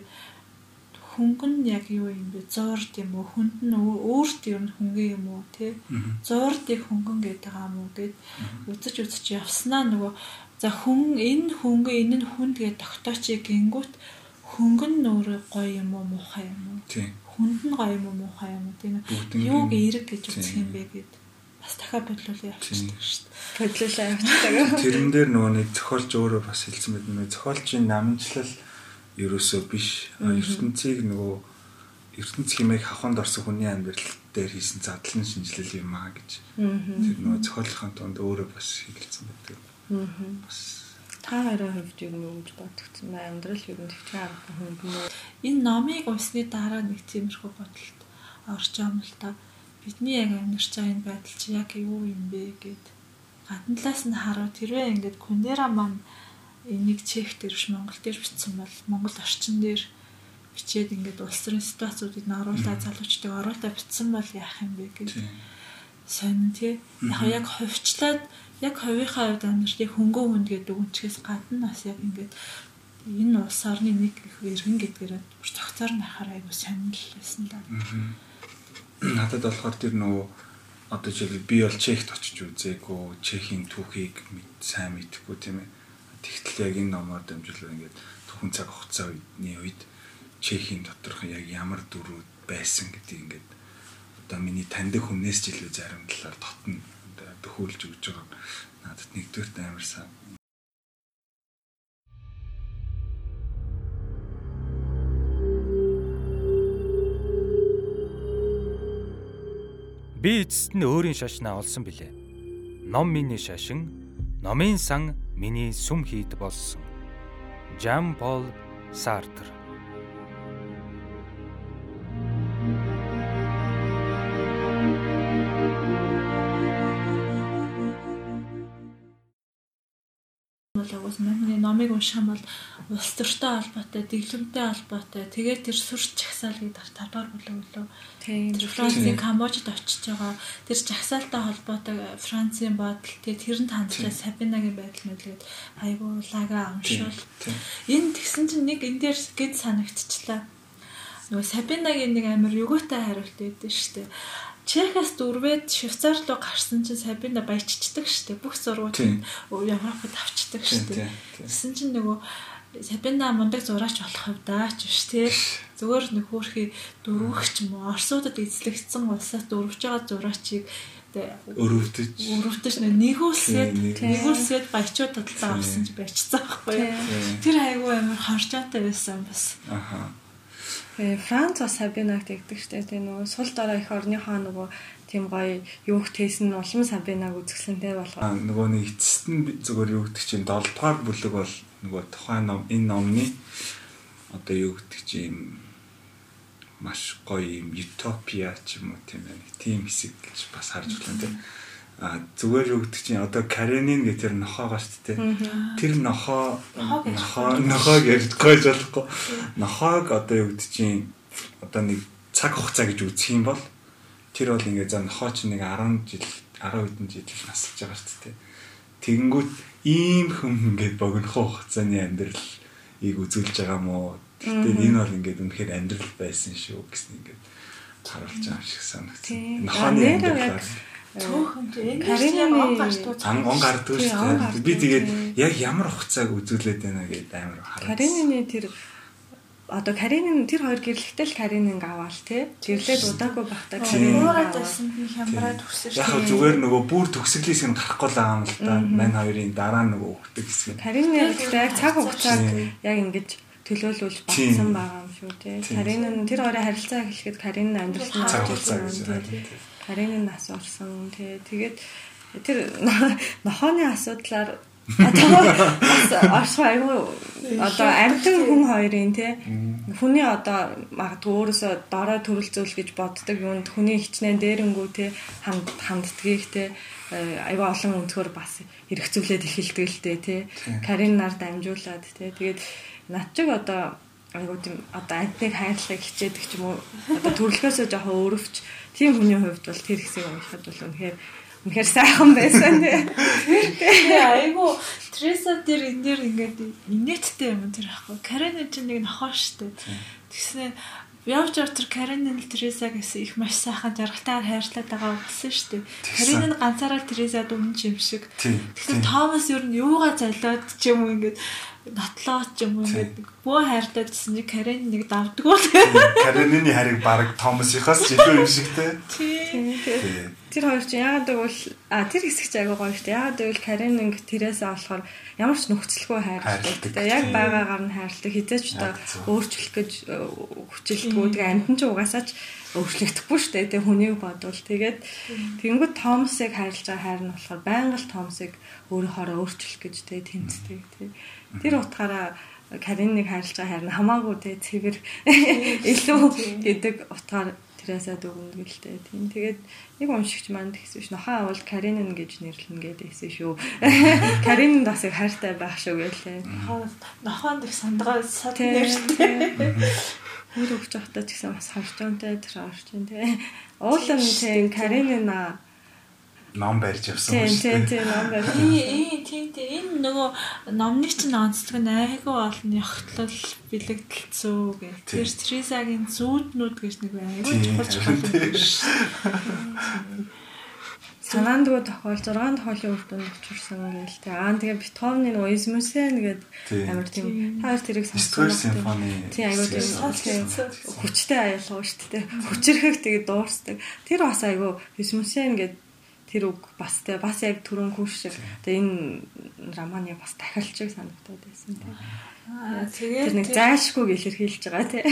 хөнгөн яг юу юм бэ? Зуурд юм уу? Хүнд нь өөрт ер нь хөнгөн юм уу? Тэ? Зуурдыг хөнгөн гэдэг юм уу? гэд үзэж үзэж явснаа нөгөө За хүн энэ хөнгө энэ нь хүнд гэж тогтоочиг гингүүт хөнгөн нөөрэ гоё юм уу муухай юм уу? Хүнд нь гоё юм уу муухай юм уу? Тийм үү? Юуг эерэг гэж үзэх юм бэ гэд бас дахиад бодлуулаа явчихдаг шүү дээ. Бодлуулаа явчихдаг. Тэрэн дээр нөгөө нэг зохиолч өөрөө бас хэлсэн мэт нөгөө зохиолчийн намжлал ерөөсөө биш. ертөнцийг нөгөө ертөнц хэмээх хавханд орсон хүний амьдрал дээр хийсэн задлан шинжилэл юм аа гэж. Тэр нөгөө зохиолын тунд өөрөө бас хэлсэн байдаг. Та хоёрын хувьд юу гэж бодогдсон бай? Амьдрал юу төвчэн арга хүн бинөө энэ номыг унсны дараа нэг тиймэрхүү бодолд орж байгаа л та. Бидний яг амьдарч байгаа энэ байдал чи яг юу юм бэ гэд. Гадна талаас нь хараад тэрвээ ингээд Кундера маань энийг чех дээр биш Монгол дээр бичсэн бол Монгол орчин дээр бичээд ингээд улс төрийн ситуацуудыг нь оруулаад залуучдыг оруулаад бичсэн бол яах юм бэ гэж сонь тий. Яг яг ховчлаад яг хувийнхаа хувьд амьдралыг хөнгөө хүнд гэдэг үнчгээс гадна бас яг ингээд энэ улс орны нэг их иргэн гэдгээр бүр цогцоор нь харахаар айгу сонирхол байсан да. Надад болохоор тэр нөгөө одоо жишээл би бол чехт очиж үзээгүй чехийн түүхийг сайн мэдэхгүй тийм ээ. Тэгтэл яг энэ номоор дамжуулаад ингээд түүхэн цаг хугацаа үедний үед чехийн доторх яг ямар дөрүүд байсан гэдгийг ингээд одоо миний таньдаг хүнээс ч илүү зарим талаар тотно төхөөлж өгч байгаа надад нэгдүгээрт амар сайн. Би эцэст нь өөрийн шашнаа олсон билээ. Ном миний шашин, номын сан миний сүм хийд болсон. Жан Пол Сартр миний номыг унших юм бол улс төртэй холбоотой, дэглэмтэй холбоотой. Тэгээд тэр сүрч чагсаал гэдэг тавдугаар бүлэг лөө. Тэр Францын Камбожид очиж байгаа. Тэр чагсаалтай холбоотой Францын бодол тэгээд тэр нь хандлаа Сабинагийн байдал мэдлээд айгуу лага амшуул. Энэ тэгсэн чинь нэг энэ дээр гэд санагдчихлаа. Нөгөө Сабинагийн нэг амир юготой хариулт өгдөө шүү дээ Чехаас дөрвөөд Швейцар руу гарсан чинь Сабина баяжчдаг штеп. Бүх зургууд Европод авчдаг штеп. Тэсэн чинь нөгөө Сабина мундаг зураач болох хувьдаа ч биш тий. Зүгээр нэг хөөрхий дөрвөгч юм уу? Орсуудад эзлэгдсэн улсаас дөрвж байгаа зураачийг өрөвдөж өрөвдөж нэгүүлсээд нэгүүлсээд баячууд таталтаа авсан чи баяжцсан байхгүй? Тэр айгүй амар харжаатай байсан бас. Аха. Тэгээ Франц бас Сабинаг тэгдэг штэ. Тэгээ нөгөө сул дараа их орныхоо нөгөө тийм гоё юух тейсэн улам Сабинаг үзэсгэлэнтэй болгоо. Нөгөө нэг эцэст нь зүгээр юу гэдэг чинь 7 дугаар бүлэг бол нөгөө тухайн ном энэ номны одоо юу гэдэг чинь маш гоё юм утопия ч юм уу тийм ээ. Тийм хэсэг гэж бас харж байна тийм зүгээр юу гэдэг чинь одоо Каренин гэх тэр нохоогоо шүү дээ. Тэр нохоо нохоо нохоог ярьж гойж болохгүй. Нохоог одоо юу гэдэг чинь одоо нэг цаг хугацаа гэж үзэх юм бол тэр бол ингээ за нохоо чинь нэг 10 жил 10 хэдэн жил насалж байгаа шүү дээ. Тэгэнгүүт ийм хүм ингээд богинохоо хугацааны амьдрал ийг үзүүлж байгаа мó. Тэгтээ энэ бол ингээд үнэхээр амьдрал байсан шүү гэсэн ингээд харуулж байгаа шиг санагдсан. Нохооны амьдрал Каринаны он гардаг шүү дээ. Би тэгээд яг ямар хугацааг үзүүлээд байна гэдээ амар хараад. Каринаны тэр одоо Каринын тэр хоёр гэрлэгтэй л Кариныг аваал тий. Гэрлээд удаагүй бахта Кариныг авсан хямраад төгсөн шүү. Яг зүгээр нөгөө бүр төгсгөлээс нь гарахгүй л байгаа юм л да. Мань хоёрын дараа нөгөө өгдөг хэсэг. Карины яг цаг хугацааг яг ингэж төлөөлүүлж батсан байгаа юм шүү тий. Карин нь тэр хоёрын харилцаа эхлэхэд Карин амьдрал нь цаг хугацаа гэж. Карины нас орсон. Тий. Тэгээд тэр нохооны асуудлаар *laughs* одоо оршоо аюу одоо амьтан хүн хоёрын тий хүний одоо магадгүй өөрөөсөө дорой төрөлцөөл гэж боддог юунд хүний хичнээн дээрэнгүү тий ханд ханддгийг тий аюу олон өнцгөр бас хэрэгцүүлээд эхэлдэг л дээ тий. Каринаар дамжуулаад тий тэгээд над чиг одоо айгуу тийм одоо антиг хайрлахыг хичээдэг ч юм уу? Одоо төрөлхөөсөө жоохон өөрөвч тийм хүний хувьд бол тэр хэсэг уншихад бол үнэхээр үнэхээр сайхан байсан тий. Айгуу Треса тэр энэ дэр ингээд инээдтэй юм тэр ахгүй Карен чинь нэг нохоо штэ. Тэгснэ Явж явтар Каренин Тереза гэсэн их маш сайхан жаргалтайгаар хайрлаад байгаа болсон шүү дээ. Каренин ганцаараа Терезад өмнө юм шиг. Тэгэхээр Томас ер нь юугаа золиод ч юм уу ингээд нотлоо ч юм уу ингээд бөө хайртаад гэсэн чи Карен нэг давдггүй. Каренины хариг баг Томасихаас илүү юм шиг те. Тэр хоёр чинь яагаад гэвэл а тэр хэсэг ч агай гоё шүү дээ. Яагаад гэвэл Карен ингээ Тереза болохоор ямар ч нөхцөлгүй хайрладаг. Яг байгаагаар нь хайрладаг. Хизээч одоо өөрчлөх гэж э, хүчилдэггүй. Тэгээ амтан ч угаасаа ч өөрчлөгдөхгүй шүү дээ. Тэгээ хүнийг бодвол тэгээд тэгэнгүүт Томасыг хайрлаж байгаа хайр нь болохоор байнга л Томасыг өөрөө хоороо өөрчлөх гэж тэгээ тэмцдэг. Тэр утгаараа Кариныг хайрлаж байгаа хайр нь хамаагүй те цэвэр илүү гэдэг утгаар Тереза дүгнэ гэлтэй. Тийм. Тэгээд нэг уншигч манд гэсэн ш. Нохоо авал Каринин гэж нэрлэнэ гэдээсэн шүү. *laughs* Каринин бас их хайртай байх шүү гэлээ. Нохоонд их сандгаа сад нэртэй. *laughs* Хөр өгч явахдаа ч гэсэн бас харж байгаа тэр орч юм те. Уулын тийм Каринин аа ном барьж явсан юм шүү дээ. Тийм тийм ном барьж. Тийм тийм тийм энэ нөгөө номны чинь онцлог нь айгүй олон ягтлал бэлэгдэлцүү гэх. Тэр Трисагийн зүүднүүд гэж нэг айгүй чухал чухал юм шүү. Санаандгүй тохиол 6 тохиолын үр дүнд учирсан гээл тэ. Аа тэгээ Бетховны нөгөө Измүсен гэдэг амар тийм таар тэрийг сонссон. симфони. Тийм айгүй тийм хүчтэй аялгаа шүү дээ. Хүчрэхэг тэгээ дуурсдаг. Тэр бас айгүй Измүсен гэдэг тэр үг бас тэ бас яг түрүүн хүн шиг тэ энэ романы бас дахиалчиг санагдаад байсан тэ. Тэгээд тэр нэг зайлшгүй илэрхийлж байгаа тэ.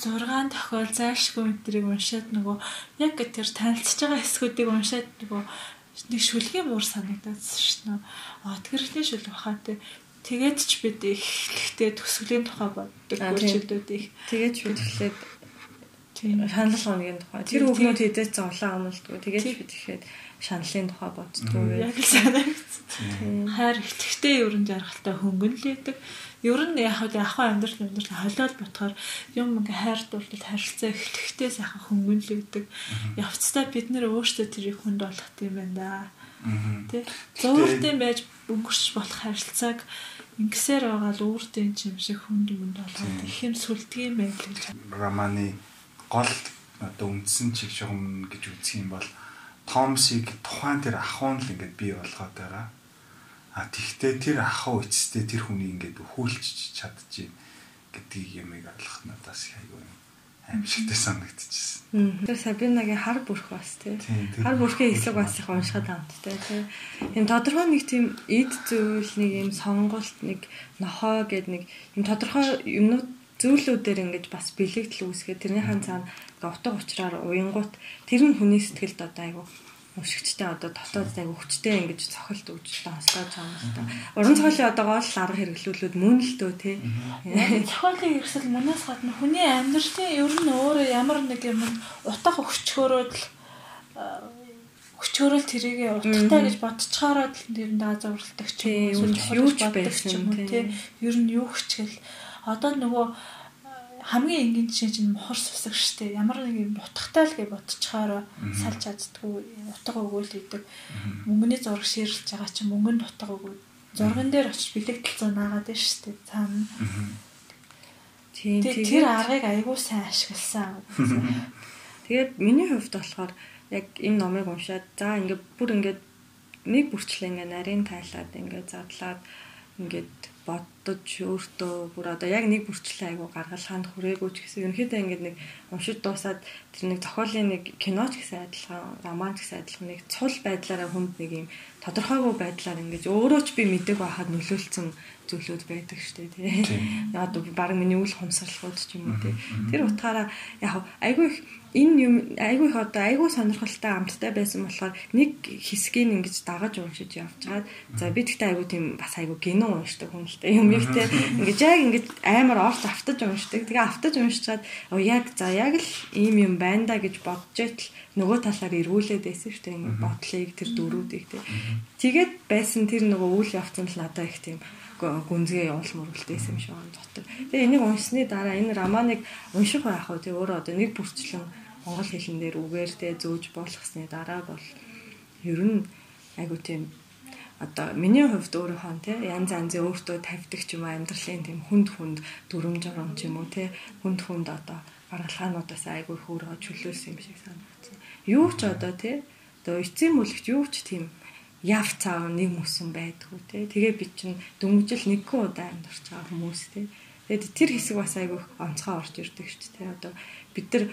6 тохиол зайлшгүй мэтрийг уншаад нөгөө яг тэр танилцж байгаа хэсгүүдийг уншаад нөгөө нэг шүлгийн муур санагдаад дээ. Аа тэрхний шүл бахаа те тэгээд ч бид эхлэхдээ төсвөлийн тухай боддог үйлчлүүд их. Тэгээд ч бид эхлээд шанал хоногийн тухай. Тэр хүүхнүүд хэдэж зовлон амлдгүй. Тэгээд бид ихэд шаналын тухай боддгоо. Яг л санагдсан. Хайр ихтэй ерөн жаргалтай хөнгөнлээдэг. Ер нь яг хаа ахын амьдрал амьдрал холиод ботхоор юм ингээ хайр дурлал харилцаа ихтэй сайхан хөнгөнлээдэг. Явцдаа бид нэр өөрсдөө тэрийг хүнд болгох юм байна да. Тэ. Зөөртэн байж өнгөрч болох харилцааг ингэсээр байгаа л өөртөө юм шиг хүнд юмд болгоод их юм сүлдгийм байл гэж. Романы гол одоо үндсэн чиг шугам гэж үзэх юм бол Томсыг тухайн тэр ахуун л ингээд бий болгоод байгаа. А тэгвэл тэр ахуу эцэстээ тэр хүний ингээд өхүүлж чадчих гэдгийг ямиг ойлгох надаас айгүй аимшигтай санагдчихсэн. Тэр Сабинагийн хар бүрх бас тий. Хар бүрхийн хэсэг бас их уншихад амттай тий. Ийм тодорхой нэг тийм эд зүйл нэг ийм сонголт нэг нохоо гэд нэг ийм тодорхой юмнууд зүйлүүдээр ингэж бас бэлэгдэл үүсгээд тэрний хан цаана утга учраар уянгууд тэр нь хүний сэтгэлд одоо айгу өшигчтэй одоо дотоод айгу хүчтэй ингэж цохилт өгч та хослоо чамстай. Уран зохиолын одоо гол арга хэрэглүүлүүд мөн л дөө тий. Зохиолын хэрэгсэл мөнөөс гадна хүний амьдралын ер нь өөрөө ямар нэг юм утга өгчхөөрөөд л өчөөрөл тэрийг утгатай гэж бодцохоор л нэр нь даа зуралдаг ч юм уу юу ч байсан тий. Ер нь юу хчгэл одоо нөгөө хамгийн энгийн жишээ чинь мохор сусаг штэ ямар нэг юм утгатай л гэж бодчихоор салж чаддгүй утга өгөөл идэг мөнгөний зураг ширлж байгаа чинь мөнгөнд утга өгөө зурган дээр очиж бэлэгдэл зөө наагаад байна штэ цаана. Тийм тэр аргыг аягүй сайн ашигласан. *laughs* Тэгээд миний хувьд болохоор яг энэ номыг уншаад за ингээд бүр ингээд нэг бүрчлээ ингээд нарийн тайлаад ингээд задлаад ингээд боддож өөртөө бүр одоо яг нэг бүрчлээ айгу гаргалхаанд хүрээгүй ч гэсэн ерөнхийдөө ингээд нэг уншиж дуусаад тэр нэг зохиолын нэг кино ч гэсэн адилхан роман гэсэн адилхан нэг цул байдлаараа хүнд нэг юм тодорхойгүй байдлаар ингээд өөрөө ч би мэдээг байхад нөлөөлсөн зүйлүүд байдаг штэ тий. Одоо баг миний үл хумсралгууд ч юм уу тий. Тэр утгаараа яг айгүй их энэ юм айгүй их одоо айгүй сонирхолтой амттай байсан болохоор нэг хэсгийг ингэж дагаж уншиж явчихад за би тэгтээ айгүй тийм бас айгүй гинөө уншдаг хүн л дээ юм их те. *laughs* Ингэж яг ингэж амар орч автаж уншдаг. Тэгээ автаж уншичаад яг за яг л ийм юм байна да гэж бодож итэл нөгөө талаар эргүүлээд байсан шүү дээ ингэ бодлыг тэр дөрүүдийг те. Тэгээд байсан тэр нөгөө үйл явцсан л надад их тийм гүнзгий явуул мөрөлтэйсэн юм шиг он дотор. Тэгээ энийг уншсны дараа энэ романыг унших байх уу. Тэгээ өөрөө одоо нэг бүрчлэн монгол хэлэн дээр үгээр тэ зөөж болгосны дараа бол ер нь айгу тийм одоо миний хувьд өөрийнхөө те янз янзын өөртөө тавьдаг ч юм уу амьдралын тийм хүнд хүнд дүрм журам ч юм уу те хүнд хүнд одоо гаргалгаануудаас айгүй их өөрөө чөлөөлсөн юм шиг санагдсан. Юу ч одоо те одоо эцсийн бүлэгт юу ч тийм яв цаав нэг мөсөн байдгүй те. Тэгээ би чинь дөнгөжл нэггүй удаа амьдарч байгаа хүмүүс те. Тэгээд тэр хэсэг бас айгүй онцгой орж ирдэг шүү дээ. Одоо бид нар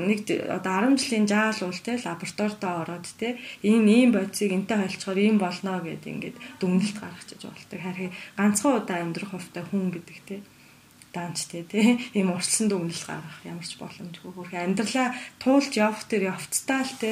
нэг одоо 10 жилийн жаал уул те лабораторидоо ороод те энэ ийм бодисыг энтэй холцохоор ийм болно гэдээ ингээд дүгнэлт гаргачих болдог. Харин ганцхан удаа амьдрах хувьтай хүн гэдэг те даанч те ийм урьдчилан дүгнэлт гаргах ямар ч боломжгүй. Хөрх амьдралаа туулж явах тэр явцтай л те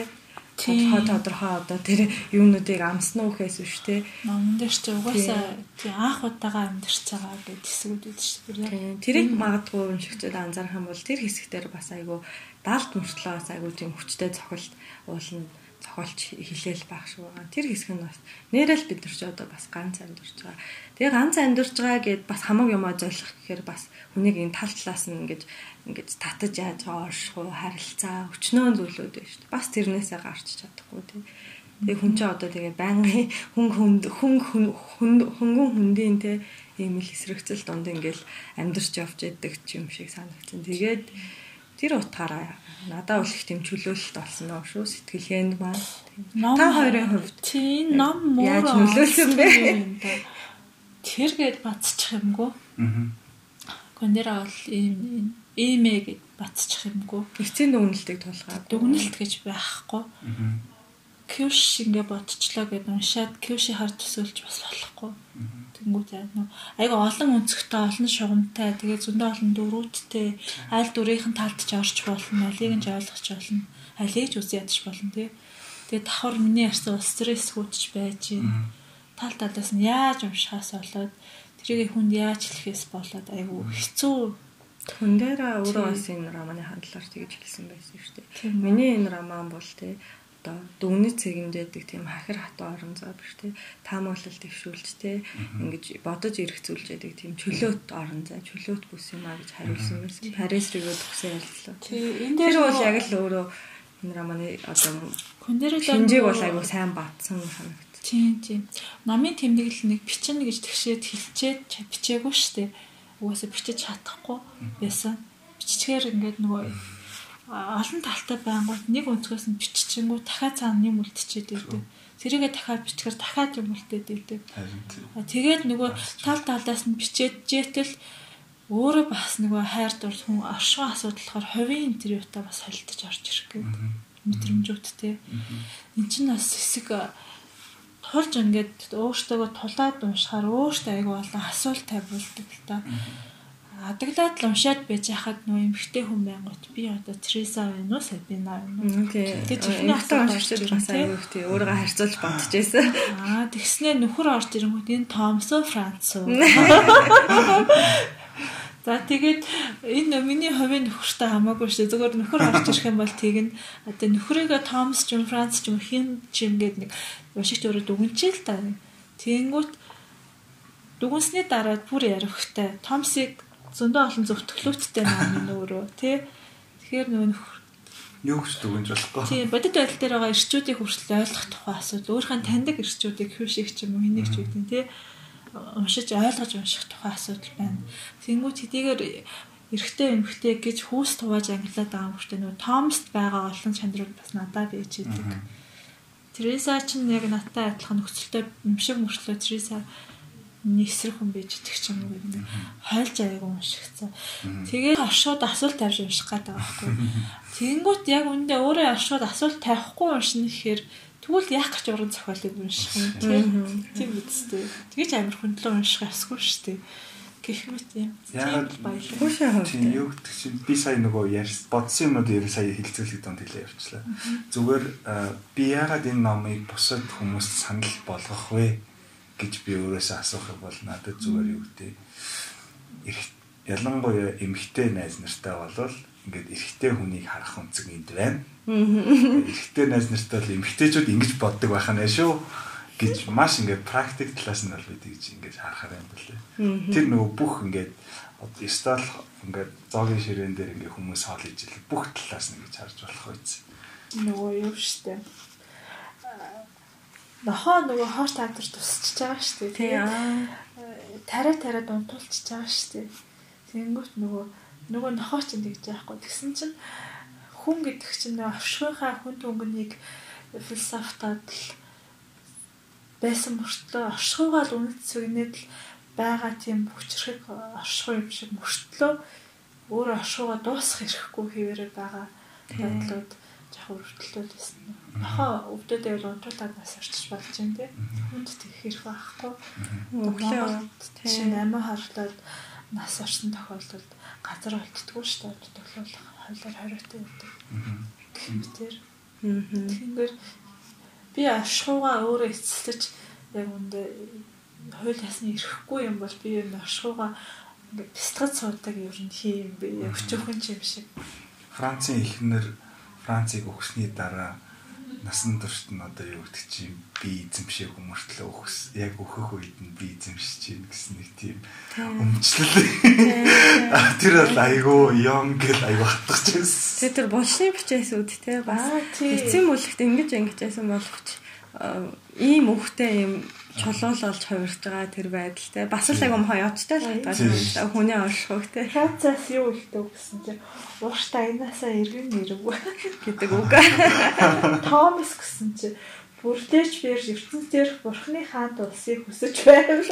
тодорхой тодорхой одоо тэр юунуудыг амсна үхээс биш те. Номон дээр ч угаасаа тий анх удаага амьдарч байгаа гэдэг хэсгүүд үүд шүү дээ. Тэрийг магадгүй уншигчдад анзаарах юм бол тэр хэсгээр бас айгүй даалт мөртлөө бас айгүй тийм хүчтэй цохилт уулна зохиолч хилээл байх шүү байгаа. Тэр хэсэг нь бас нэрэл бид нар ч одоо бас ганц амьдарч байгаа. Тэгээ ганц амьдарч байгаа гэд бас хамаг юмаа золих гэхээр бас хүнийг энэ тал талаас нь ингэж ингэж татаж яаж оршихуу харилцаа өчнөө зүйлүүд байна шүү дээ. Бас тэрнээсээ гарч чадахгүй тийм. Тэгээ хүн чинь одоо тэгээ байнгын хүн хүнд хүн хөнгөн хүндийн те ийм л эсрэгцэл донд ингээл амьдарч явж яддаг юм шиг санагдсан. Тэгээд тэр утгаараа надад бол их тийм чөлөөлөлт болсон нөө шүү сэтгэлгээнд маань. Та хоёрын хувьд тийм ном муу яаж нөлөөлсөн бэ? Тэр гээд бацчих юмгүй. Аа. Гонера бол ийм иймээ гэд бацчих юмгүй. Эцсийн дүгнэлтийг тулгаад. Дүгнэлт гэж байхгүй. Аа. Кюш ингээ бодчихлоо гэд уншаад кюши хар төсөөлж бас болохгүй. Тэнгүүт яа нөө айга олон өнцгтэй олон шугамтай тэгээ зөндөө олон дөрүүдтэй аль дүрийнхэн талд ч орч болно алийг нь ч ойлгож болно алийг ч үс ядч болно тий Тэгээ давхар миний ярьсан стресс хүүдж байж байна. Тал талаас нь яаж уншихаас болоод тэрийг хүнд яаж хэлэхээс болоод айгүй хэцүү Хүн дээр өөрөө бас энэ романы хандлаар тэгж хэлсэн байсан шүү дээ. Миний энэ роман бол тий одоо дүгнэж цэгэмдээдэг тийм хахир хатуу орон зай биш тий таамаглал төвшүүлж тий ингэж бодож эргцүүлж яадаг тийм чөлөөт орон зай чөлөөт бүс юм а гэж хариулсан байсан. Парис рүүгээ төгсөн ярилцлаа. Тий энэ дээр бол яг л өөрөө энэ романы одоо хүн дээр л хинжээг бол айгу сайн батсан санагд. Тийм тийм. Номын тэмдэглэл нэг бичнэ гэж тэгшээд хилчээд бичээгүй шүү дээ. Угаасаа бичиж чадахгүй байсан. Биччихээр ингээд нөгөө олон талтай байнгут нэг өнцгөөс нь биччихэнгүү дахиад цаана юм үлдчихэд байдаг. Тэрийгээ дахиад бичгээр дахиад юм үлдээд байдаг. Тэгээд нөгөө тал талаас нь бичээд жээтэл өөрөө бас нөгөө хайр дур хүн оршоо асуудал болохоор хувийн интервьютаа бас холилдож орж ирэх гээд мэдрэмжүүдтэй. Энд чинь бас хэсэг тулж ингээд өөртөөгөө тулаад уншихаар өөртөө айгүй олон асуулт тавьулдаг л та. Адаглаад л уншаад байж хахад нөө эмхтэй хүн байнгут би одоо Тереса байна уу Сабина байна уу? Гэж ихний хатаа уншиж бас их тий. өөрийгөө харьцуулж бодож байсан. Аа тэгснээ нөхөр орж ирэнгүүт энэ Томс уу Франц уу *laughs* За тэгээд энэ миний хувийн нөхөртэй хамаагүй шүү. Зөвхөн нөхөр орж ирэх юм бол тийг нь одоо нөхрийгөө Томс ч юм Франц ч юм хин ч юм гээд нэг уншигч өөрөө дүгнчихээ л та. Тэнгүүт дүгнсний дараа бүр ярихтай Томсыг зөндөө олон зөвтгөлөөттэй нам нөөрөө тий. Тэгэхээр нөгөө юу гэж дүгнж болохгүй. Тийм, бодит байдал дээр байгаа ирчүүдийг хүртэл ойлгох тухай асуудал. Өөрийнхөө таньдаг ирчүүдийг хөвших ч юм уу хэнийг ч үгүй тий. Уншиж ойлгож унших тухай асуудал байна. Тэнгүүд хэдийгээр эрэгтэй эмэгтэй гэж хүүс тувааж ангилаад байгаа дээ. Нөгөө Томст байгаа олон чанарууд бас надад байж идэг. Тереса ч яг надтай адилхан нөхцөлтэй юм шиг мөрчлөө Тереса нэгсрэх хүн байж идэх ч юм уу гэдэг. Хойлж аяг уншигцсан. Тэгээд оршууд асуулт тавьж унших гэдэг байхгүй. *laughs* Тэнгүүт яг үндэ өөрөө оршууд асуулт тавихгүй уншина гэхээр тэгвэл яах гэж уран зохиолыг унших юм тийм үстэй. Тэгэж амар хөндлөн унших асгүй шүү дээ. Гэх мэт юм. Яг баялаг. Тийм юу гэдэг чинь би сая нөгөө ярьс бодсон юмнууд ер сая хилцүүлэх донд хэлээ явчлаа. Зүгээр би яагаад энэ номыг бусад хүмүүст санал болгох вэ? гэж би өөрөөсөө асуухыг бол надад зүгээр юу гэдэг. Ялангуяа эмэгтэй найз нартай болвол ингээд эрэгтэй хүнийг харах өнцөг энд байна. Эрэгтэй найз нартай бол эмэгтэйчүүд ингэж боддог байх нь шүү гэж маш ингээд практик талаас нь бол бид гэж ингэж харахаар юм байна лээ. Тэр нөгөө бүх ингээд стал ингээд зоогийн ширээн дээр ингээд хүмүүс хоол ижил бүх талаас нь гэж харж болох үйс. Нөгөө юу штэ нохоо нөгөө хоош таатар тусчж байгаа шүү дээ. Тий. Тарай тарай дунтуулчихж байгаа шүү дээ. Тэнгүүт нөгөө нөгөө нохоо ч ингэж яахгүй. Тэгсэн чинь хүн гэдэг чинь нөгөө оршихуйхаа хүн төнгөнийг философтад л байсан мөртлөө оршихуйгаа л үнэт сүгнээд л байгаа тийм хүчрхэг оршихуй юм шиг мөртлөө өөрөө оршихуйгаа дуусгах хэрэггүй хэвээрээ байгаа байдлууд яг өрөвдөлтүүд байсан. Нохоо өвдөдөө бол унтуулаад нас орчиж болж байна тий. Хүнд тэгэх хэрэг байхгүй. Өглөө тийм амиа харлаад нас орсон тохиолдолд газар олддгүй шүү дээ. Төглөл хойлоор хориотой байдаг. Гэмтэр. Тэгэхээр би ашгуугаа өөрөө эцэлж яг үндэ хууль ясны ирэхгүй юм бол би юм ашгуугаа ингээд бэлтгэж суудаг ер нь хийм би өчөөхөн юм шиг. Францын эхнэр Францыг өгсөний дараа насан туршид нь одоо юу гэдэг чинь би эзэмшээ хүмүүртлээ өгс. Яг өөхөх үед нь би эзэмшиж чинь гэсэн нэг тийм өмчлөл. Тэр бол айгүй юм гэл айгүй хатгаж байсан. Тэр булшны бичээс үд те бас эцсийн бүлэгт ингэж ингэж яасан боловч ийм үхтэй юм чулуулж хувирж байгаа тэр байдалтай бас л агам хоёоочтой л хатгаад хүний оршихуг те. Хацаас юу ихтэй гэсэн чи? Ууштай айнаасаа эргэн нэрв *laughs* гэдэг үг. *laughs* Томас гэсэн чи бүрдээч бэр ертөнцийн бурхны хаант улсыг хүсэж байв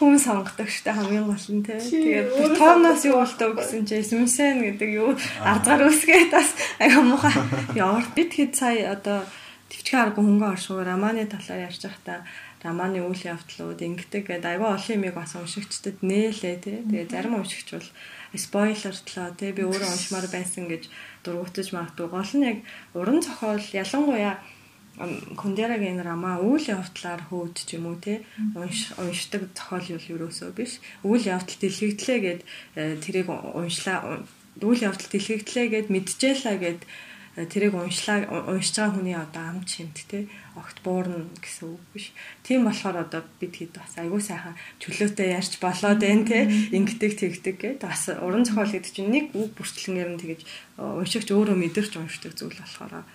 хүн сонгодог штэ хамгийн гол нь те. Тэгээд тооноос юу болтоо гэсэн чи? Смисен гэдэг юу? Ардгаар үсгээд бас аяа муухай явар бид хэд сая одоо төвчгийн арга хөнгөн оршуугаар романы талаар ярьж байхдаа романы үйл явдлууд ингэдэг гэдэг айгүй олон юмыг бас уншигчдад нээлээ тий. Тэгээ зарим уншигч бол спойлертлоо тий би өөрөө уншмаар байсан гэж дургуутаж магадгүй. Гол нь яг уран зохиол ялангуяа Кундерагийн рамаа үйл явдлаар хөөд ч юм уу те уншдаг зохиол юу ерөөсөө биш. Үйл явдал дэлгэгдлээ гэд э, тэрийг уншлаа үйл явдал дэлгэгдлээ гэд мэдчихлээ гэд тэрийг уншлаа уншиж байгаа хүний одоо ам чимт те огт буурна гэсэн үг биш. Тийм болохоор одоо бид хэд бас айгүй сайхан чөлөөтэй ярьж болоод байна те. Ингэдэг тэгдэг гэд бас уран зохиол гэдэг чинь нэг үг бүртлэнгээр нь тэгэж э, уншигч өөрөө мэдэрч уншдаг зүйл болохоор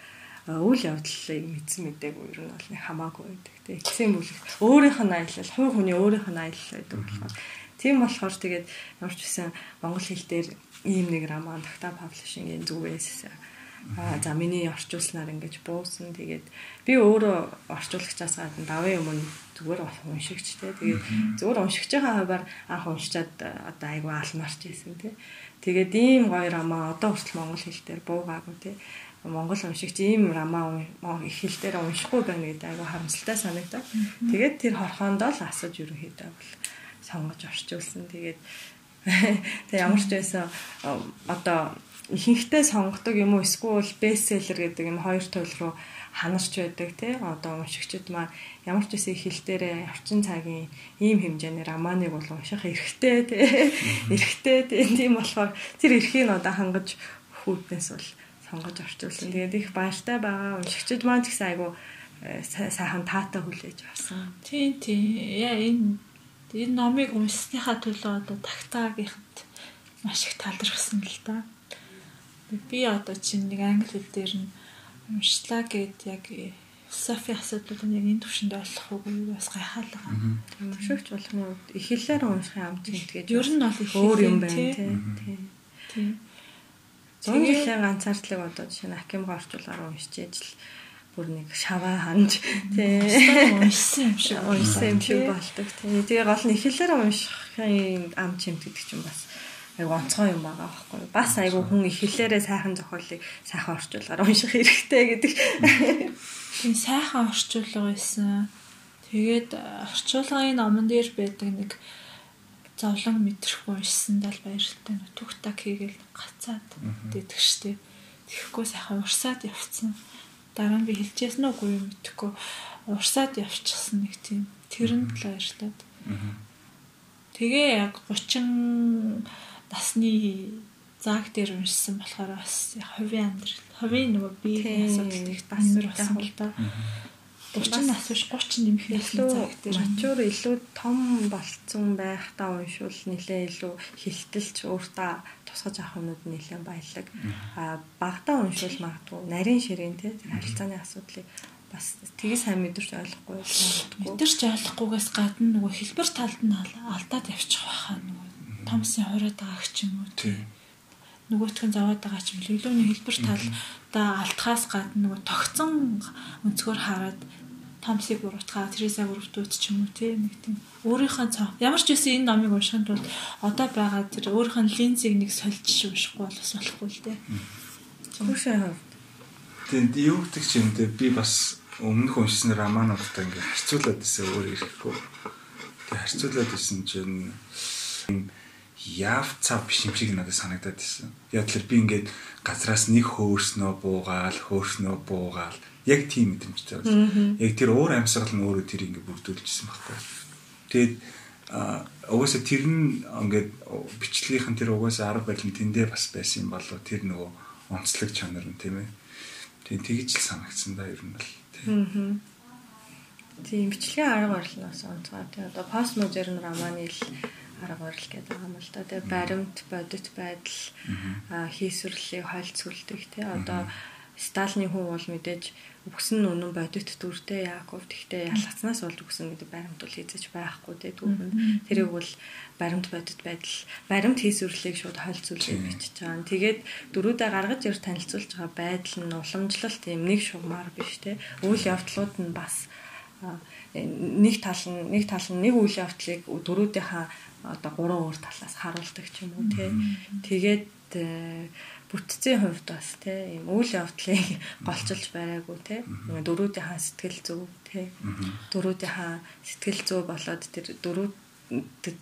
үйл явдлыг мэдсэн мэдээгүй ер нь бол нэг хамаагүй байдаг тийм эцсийн бүлэг өөрийнх нь аялал хувь хүний өөрийнх нь аялал байдаг болохоор. Тийм болохоор тэгээд ямар ч үсэн монгол хэл дээр ийм нэг роман Такта паблишингийн зүгээс за миний орчуулснаар ингэж буусан. Тэгээд би өөрөө орчуулагчаас гадна давын өмнө зүгээр уншигч те. Тэгээд зүгээр уншигч байгаа хуваар анх уншичаад одоо айгүй алмарч ийсэн те. Тэгээд ийм гоё роман одоо хүртэл монгол хэл дээр буугаагүй те. Монгол уншигч ийм рамаа их хэл дээр уншихгүй байна гэдэг айгүй харамсалтай санагдав. Тэгээд тэр хорхоондоо л асууж ерөнхийдөө бол сонгож орчуулсан. Тэгээд *laughs* тэг ямар ч байсан одоо ихэнхдээ сонгодог юм уу эсвэл бестселлер гэдэг юм хоёр туйл руу ханарч байдаг тий одоо уншигчид маань ямар ч их хэл дээрээ орчин цагийн ийм хэмжээний романыг бол унших эрхтэй тий эрхтэй тийм болохоор тэр эрхийг одоо хангаж хүүднээс бол сонгож орчуулсан. Тэгээд их баяртай байгаа. Уншигчид маань ч гэсэн айгу э, сайхан таатай хүлээж авсан. Тийм тийм. Яа энэ энэ номыг уншсныхаа төлөө одоо тагтаагийнхад маш их талархсан л да. Би одоо чинь нэг англи хэл дээр нь уншлаа гэд яг философи асуудлууд нь яг энэ төвшөнд ойлгох үгүй бас гайхаалаа. Уншигч болгоны үед их хэлээр уншихын амт гэдэг. Ер нь бол их өөр юм байна тийм. Тийм. 100 жилийн ганцаардлыг одоо жишээ нь Акимга орчуулгаар уншиж л бүр нэг шаваа ханж тий уншсан юм шиг уншсан юм шиг болдог тий. Тэгээ гол нь ихлээр уншихын ам чимт гэдэг чинь бас айгу онцгой юм байгаа байхгүй бас айгу хүн ихлээрээ сайхан зохиолыг сайхан орчуулгаар унших хэрэгтэй гэдэг. Тийм сайхан орчуулга байсан. Тэгээд орчуулгын номон дээр байдаг нэг зовлон мэдрэхгүй уншсан даа баяртай түх так хийгээл гацаад дийдэг штеп. Тэгэхгүй сайхан урсаад явцсан. Дараа нь би хэлчихсэн үгүй юм мэдэхгүй урсаад явчихсан нэг тийм тэрэнд л баярлаад. Тэгээ яг 30 насны зааг дээр уншсан болохоор бас хувийн амьдрал, хувийн нөгөө биеийн асуудал их бас болсон л да. 30 нас биш 30 нэмэх илүү мачуур илүү том болцсон байхдаа уншвал нэлээ илүү хилтэлч өөртөө тусгаж авах юмуд нэлээ баялаг. А багтаа уншвал магадгүй нарийн ширээн тий харилцааны асуудлыг бас тгий сайн мэдэрч ойлгохгүй мэдэрч ойлгохгүйгээс гадна нөгөө хэлбэр талд нь алдаад явчих байхаа нөгөө томсын хуураад байгаа ч юм уу тий нөгөөтгөн заваад байгаа ч нэг хэлбэр талдаа алдхаас гадна нөгөө тогтсон өнцгөр хараад Томсыг буруутгаа, Тересаг буруутууд ч юм уу тийм нэг тийм өөрийнхөө цаа. Ямар ч үсэн энэ номыг уншихын тулд одоо байгаа тэр өөрийнхөө линзийг нэг сольж уншихгүй бол бас болохгүй л дээ. Хүүшээ хав. Тэгээд юу гэдэг ч юм дээ би бас өмнөх уншсан романуудтай ингээ харьцуулаад байсан өөр ирэхгүй. Тэгээд харьцуулаад байсан чинь яв цав биш юм шиг надад санагдаад байсан. Яг л би ингээд газраас нэг хөөрснөө буугаал, хөөрснөө буугаал яг тийм мэдрэмжтэй байна. Яг тэр уур амьсгал нь өөрөө тэр ингэ бүрдүүлжсэн байхгүй. Тэгээд угаасаа тэр нь ингээд бичлэгийнхэн тэр угаасаа арга барил нь тэндээ бас байсан юм болоо тэр нөгөө онцлог чанар нь тийм ээ. Тэгээд тэгж л санагдсан да ер нь бол тийм. Тийм бичлэгийн арга барил нь бас онцгой. Тэгээд одоо постмодерн романы л арга барил гэдэг юм л да. Тэгээд баримт, бодит байдал, хийсвэрлэлийг хольцүүлдэг тий. Одоо Сталины хүн бол мэдээж нь үнэн бодит дүртэй Яаков. Тэгтээ ялгацнаас болж үгсэн гэдэг баримт бол хийж байхгүй те. Түүхэн тэрийг бол баримт бодит байдал баримт хийсвэрлэлийг шууд хольцуулж бичиж байгаа. Тэгээд дөрүүдээ гаргаж ир танилцуулж байгаа байдал нь уламжлалт юм нэг шугамар биш те. Үйл явдлууд нь бас нэг тал нь нэг тал нь нэг үйл явдлыг дөрүүдийнхаа одоо гурван өөр талаас харуулдаг ч юм уу те тэгээд бүтцийн хувьд бас тий ийм үйл явдлыг голчилж байгаагүй тий. Дөрүүдийн хаан сэтгэл зүв тий. Дөрүүдийн хаан сэтгэл зүв болоод тэр дөрүүд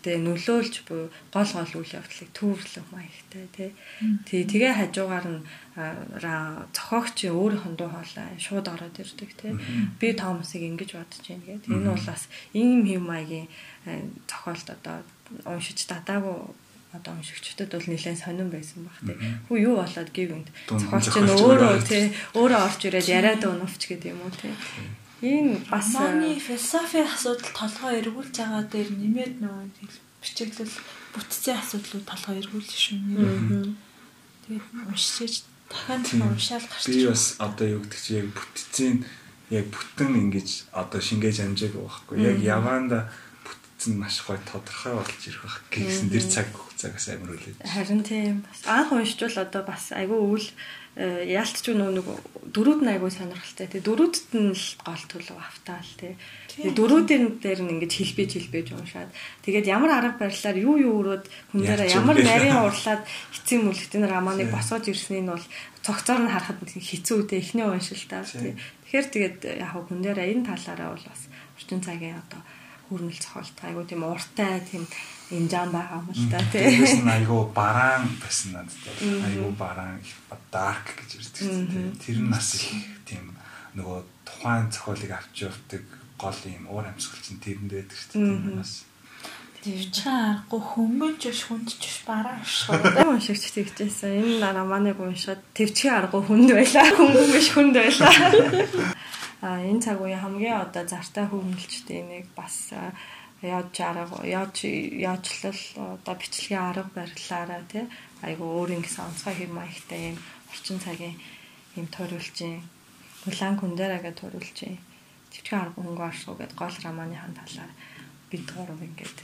тэ нөлөөлж буюу гол гол үйл явдлыг төвөрлөх маягтай тий. Тий тэгээ хажуугаар нь зохиогч өөрийнхөө дуу хоолой шууд ороод ирдэг тий. Би Томасыг ингэж бодож байна гэдэг. Энэ бол бас ийм хэм маягийн зохиолт одоо уншиж дадаагүй одоо уншигчдад бол нэлээд сонирн байсан баг тий. Хүү юу болоод гівэнд зохиолч нь өөрөө тий өөрөө орж ирээд яриад унавч гэдэг юм уу тий. Энэ бас Маны философийн асуудал толгой эргүүлж байгаа дээр нэмээд нөгөө бичиглэл бүтцийн асуудлууд толгой эргүүлж шүү. Тэгээд уншиж дахиад уншаал гарч. Би бас одоо юу гэдэг чи яг бүтцийн яг бүтэн ингэж одоо шингээж амжааг байхгүй. Яг яваанда бүтцэн маш гой тодорхой болж ирэх байх гэсэн дэр цаг цагаас амир үлээ. Харин тийм анх уншчвал одоо бас айгүй үйл Э, яалтч нөө нэг дөрүүд нь айгүй сонирхолтой. Тэгээ дөрүүдэд нь л гол төлөв автаал тий. Тэгээ дөрүүдийн дээр нь ингэж хэлбэж хэлбэж уншаад тэгээд ямар арга барилаар юу юу өрөөд хүн дээр ямар нарийн урлаад эцсийн мүлэгтэн романыг босгож ирснийг нь бол цогцоор нь харахад хэцүү үедээ эхний уншилтаа тий. Тэгэхээр тэгээд яг хүн дээр энэ талаараа бол бас орчин цагийн одоо хүрнэл цохолт айгуу тийм уртай тийм инжаан байгаа юм л та тийм. Нь айгуу бараан байсан надад. Айгуу бараан dark гэж ирдэг тийм. Тэр нь бас их тийм нөгөө тухайн зохиолыг авч явдаг гол юм уур амьсгал чинь тэрэнд байдаг шүү дээ. Бас Тэгчээ аргагүй хөнгөнж биш хүндж биш бараа шүү. Уншигч тэгжсэн. Энэ романыг уншаад төвчгий аргагүй хүнд байлаа. Хөнгөн биш хүнд байлаа. *laughs* Энэ цаг үеийн хамгийн одоо зартай хүмүүлчтэй нэг бас яаж арга яаж яажлал одоо бичлэгийн арга барилаараа тий айгу өөрийн гэсэн онцгой хэм маягтай юм орчин цагийн юм ториулжийн Мулан Кундера гэж ториулжийн Тэвчхэн арга хөнгө оршуу гэд гол романыхан талаар бид гурав ингээд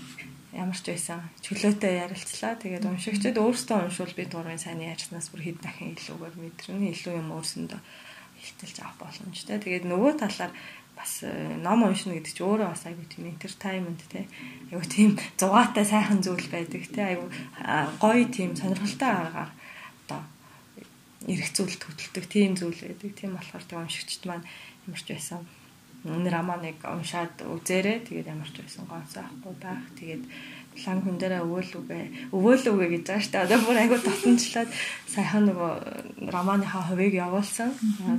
ямар ч байсан чөлөөтэй ярилцлаа. Тэгээд уншигчид өөрсдөө уншвал бид гурвын сайн ярьснаас бүр хэд дахин илүүгээр мэдрэнэ. Илүү юм өөрсөндөө хилтэлж авах боломжтой. Тэгээд нөгөө талаар бас э, ном уншина гэдэг чинь өөрөө бас айгүй тийм entertainment те. Айгүй тийм зугаатай сайхан зүйл байдаг те. Айгүй гоё тийм сонирхолтой аргаар одоо эрэх зүйл төтөлдөг тийм зүйл байдаг. Тийм болохоор тийм уншигчд маань ямарч байсан энэ романыг уншаад үзээрэй. Тэгээд ямарч байсан гонцоо авахгүй байх. Тэгээд лан хүн дээрээ өвөөлүгэ өвөөлүгэ гэж байгаа штэ одоо бүр айгуу татамжлаад сайхан нөгөө романыхаа хувийг явуулсан.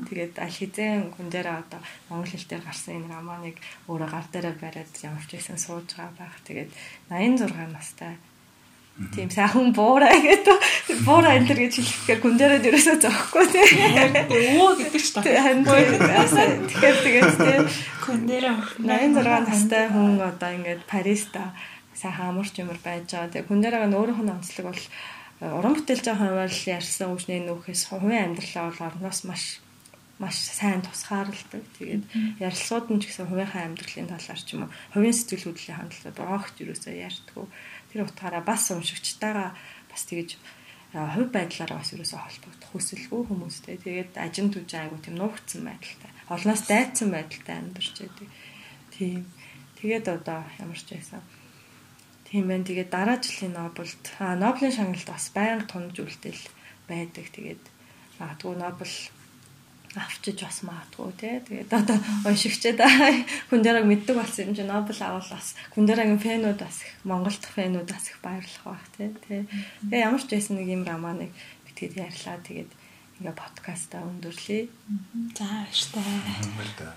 Тэгээд аль хэзээ хүн дээрээ одоо монгол хэл дээр гарсан энэ романыг өөрөө гар дээрээ бариад ямарч байсан сууж байгаа байх. Тэгээд 86 настай Тийм сайхан буураа гэдэг. Буураа энэ төр гэж хэлэхээр хүн дээрээ дөрөөсөө зоохгүй тийм. Өө гэдэг ч таахгүй. Тэгэхээр тэгээд тийм хүн дээрээ 86 настай хүн одоо ингээд Париста сайхан амарч юмар байж байгаа. Тэгээ хүн дээрээ өөрийнх нь онцлог бол э, уран бүтээлч хуваар л ярьсан үгний нөхөс хувийн амьдралаа бол орноос маш маш сайн тусгаарладаг. Тэгээд ярилцлагууд нь ч гэсэн хувийнхаа амьдралын талаар ч юм уу, хувийн сэтгэл хөдлөлийн хандлагад огт юусоо ярьдаггүй. Тэр утгаараа бас уншигчтайгаа бас тэгэж э, хувь байдлаараа бас юусоо холбогдох хүсэлгүй хүмүүстэй. Тэгээд ажин түж айгу тийм нуугдсан байдалтай. Олноос дайцсан байдалтай амьдарч байдаг. Тийм. Тэгээд одоо ямар ч байсан Тийм байна. Тэгээд дараа жилийн Нобелд аа Нобелийн шагналд бас байнга тунаж үлдээл байдаг. Тэгээд магадгүй Нобел авчиж бас магадгүй тий. Тэгээд одоо уншигчдад хүн дээрээ мэддэг болсон юм чи Нобел авал бас хүн дээрээ фэнүүд бас их Монголд фэнүүд бас их баярлах байх тий. Тэгээ ямар ч байсан нэг юм романыг битгэд ярьлаа. Тэгээд ингээ подкастаа өндөрлөе. За баяртай.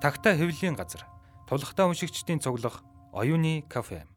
Тагтаа хэвлэлийн газар. Тулхтаа уншигчдийн цуглах оюуны кафе.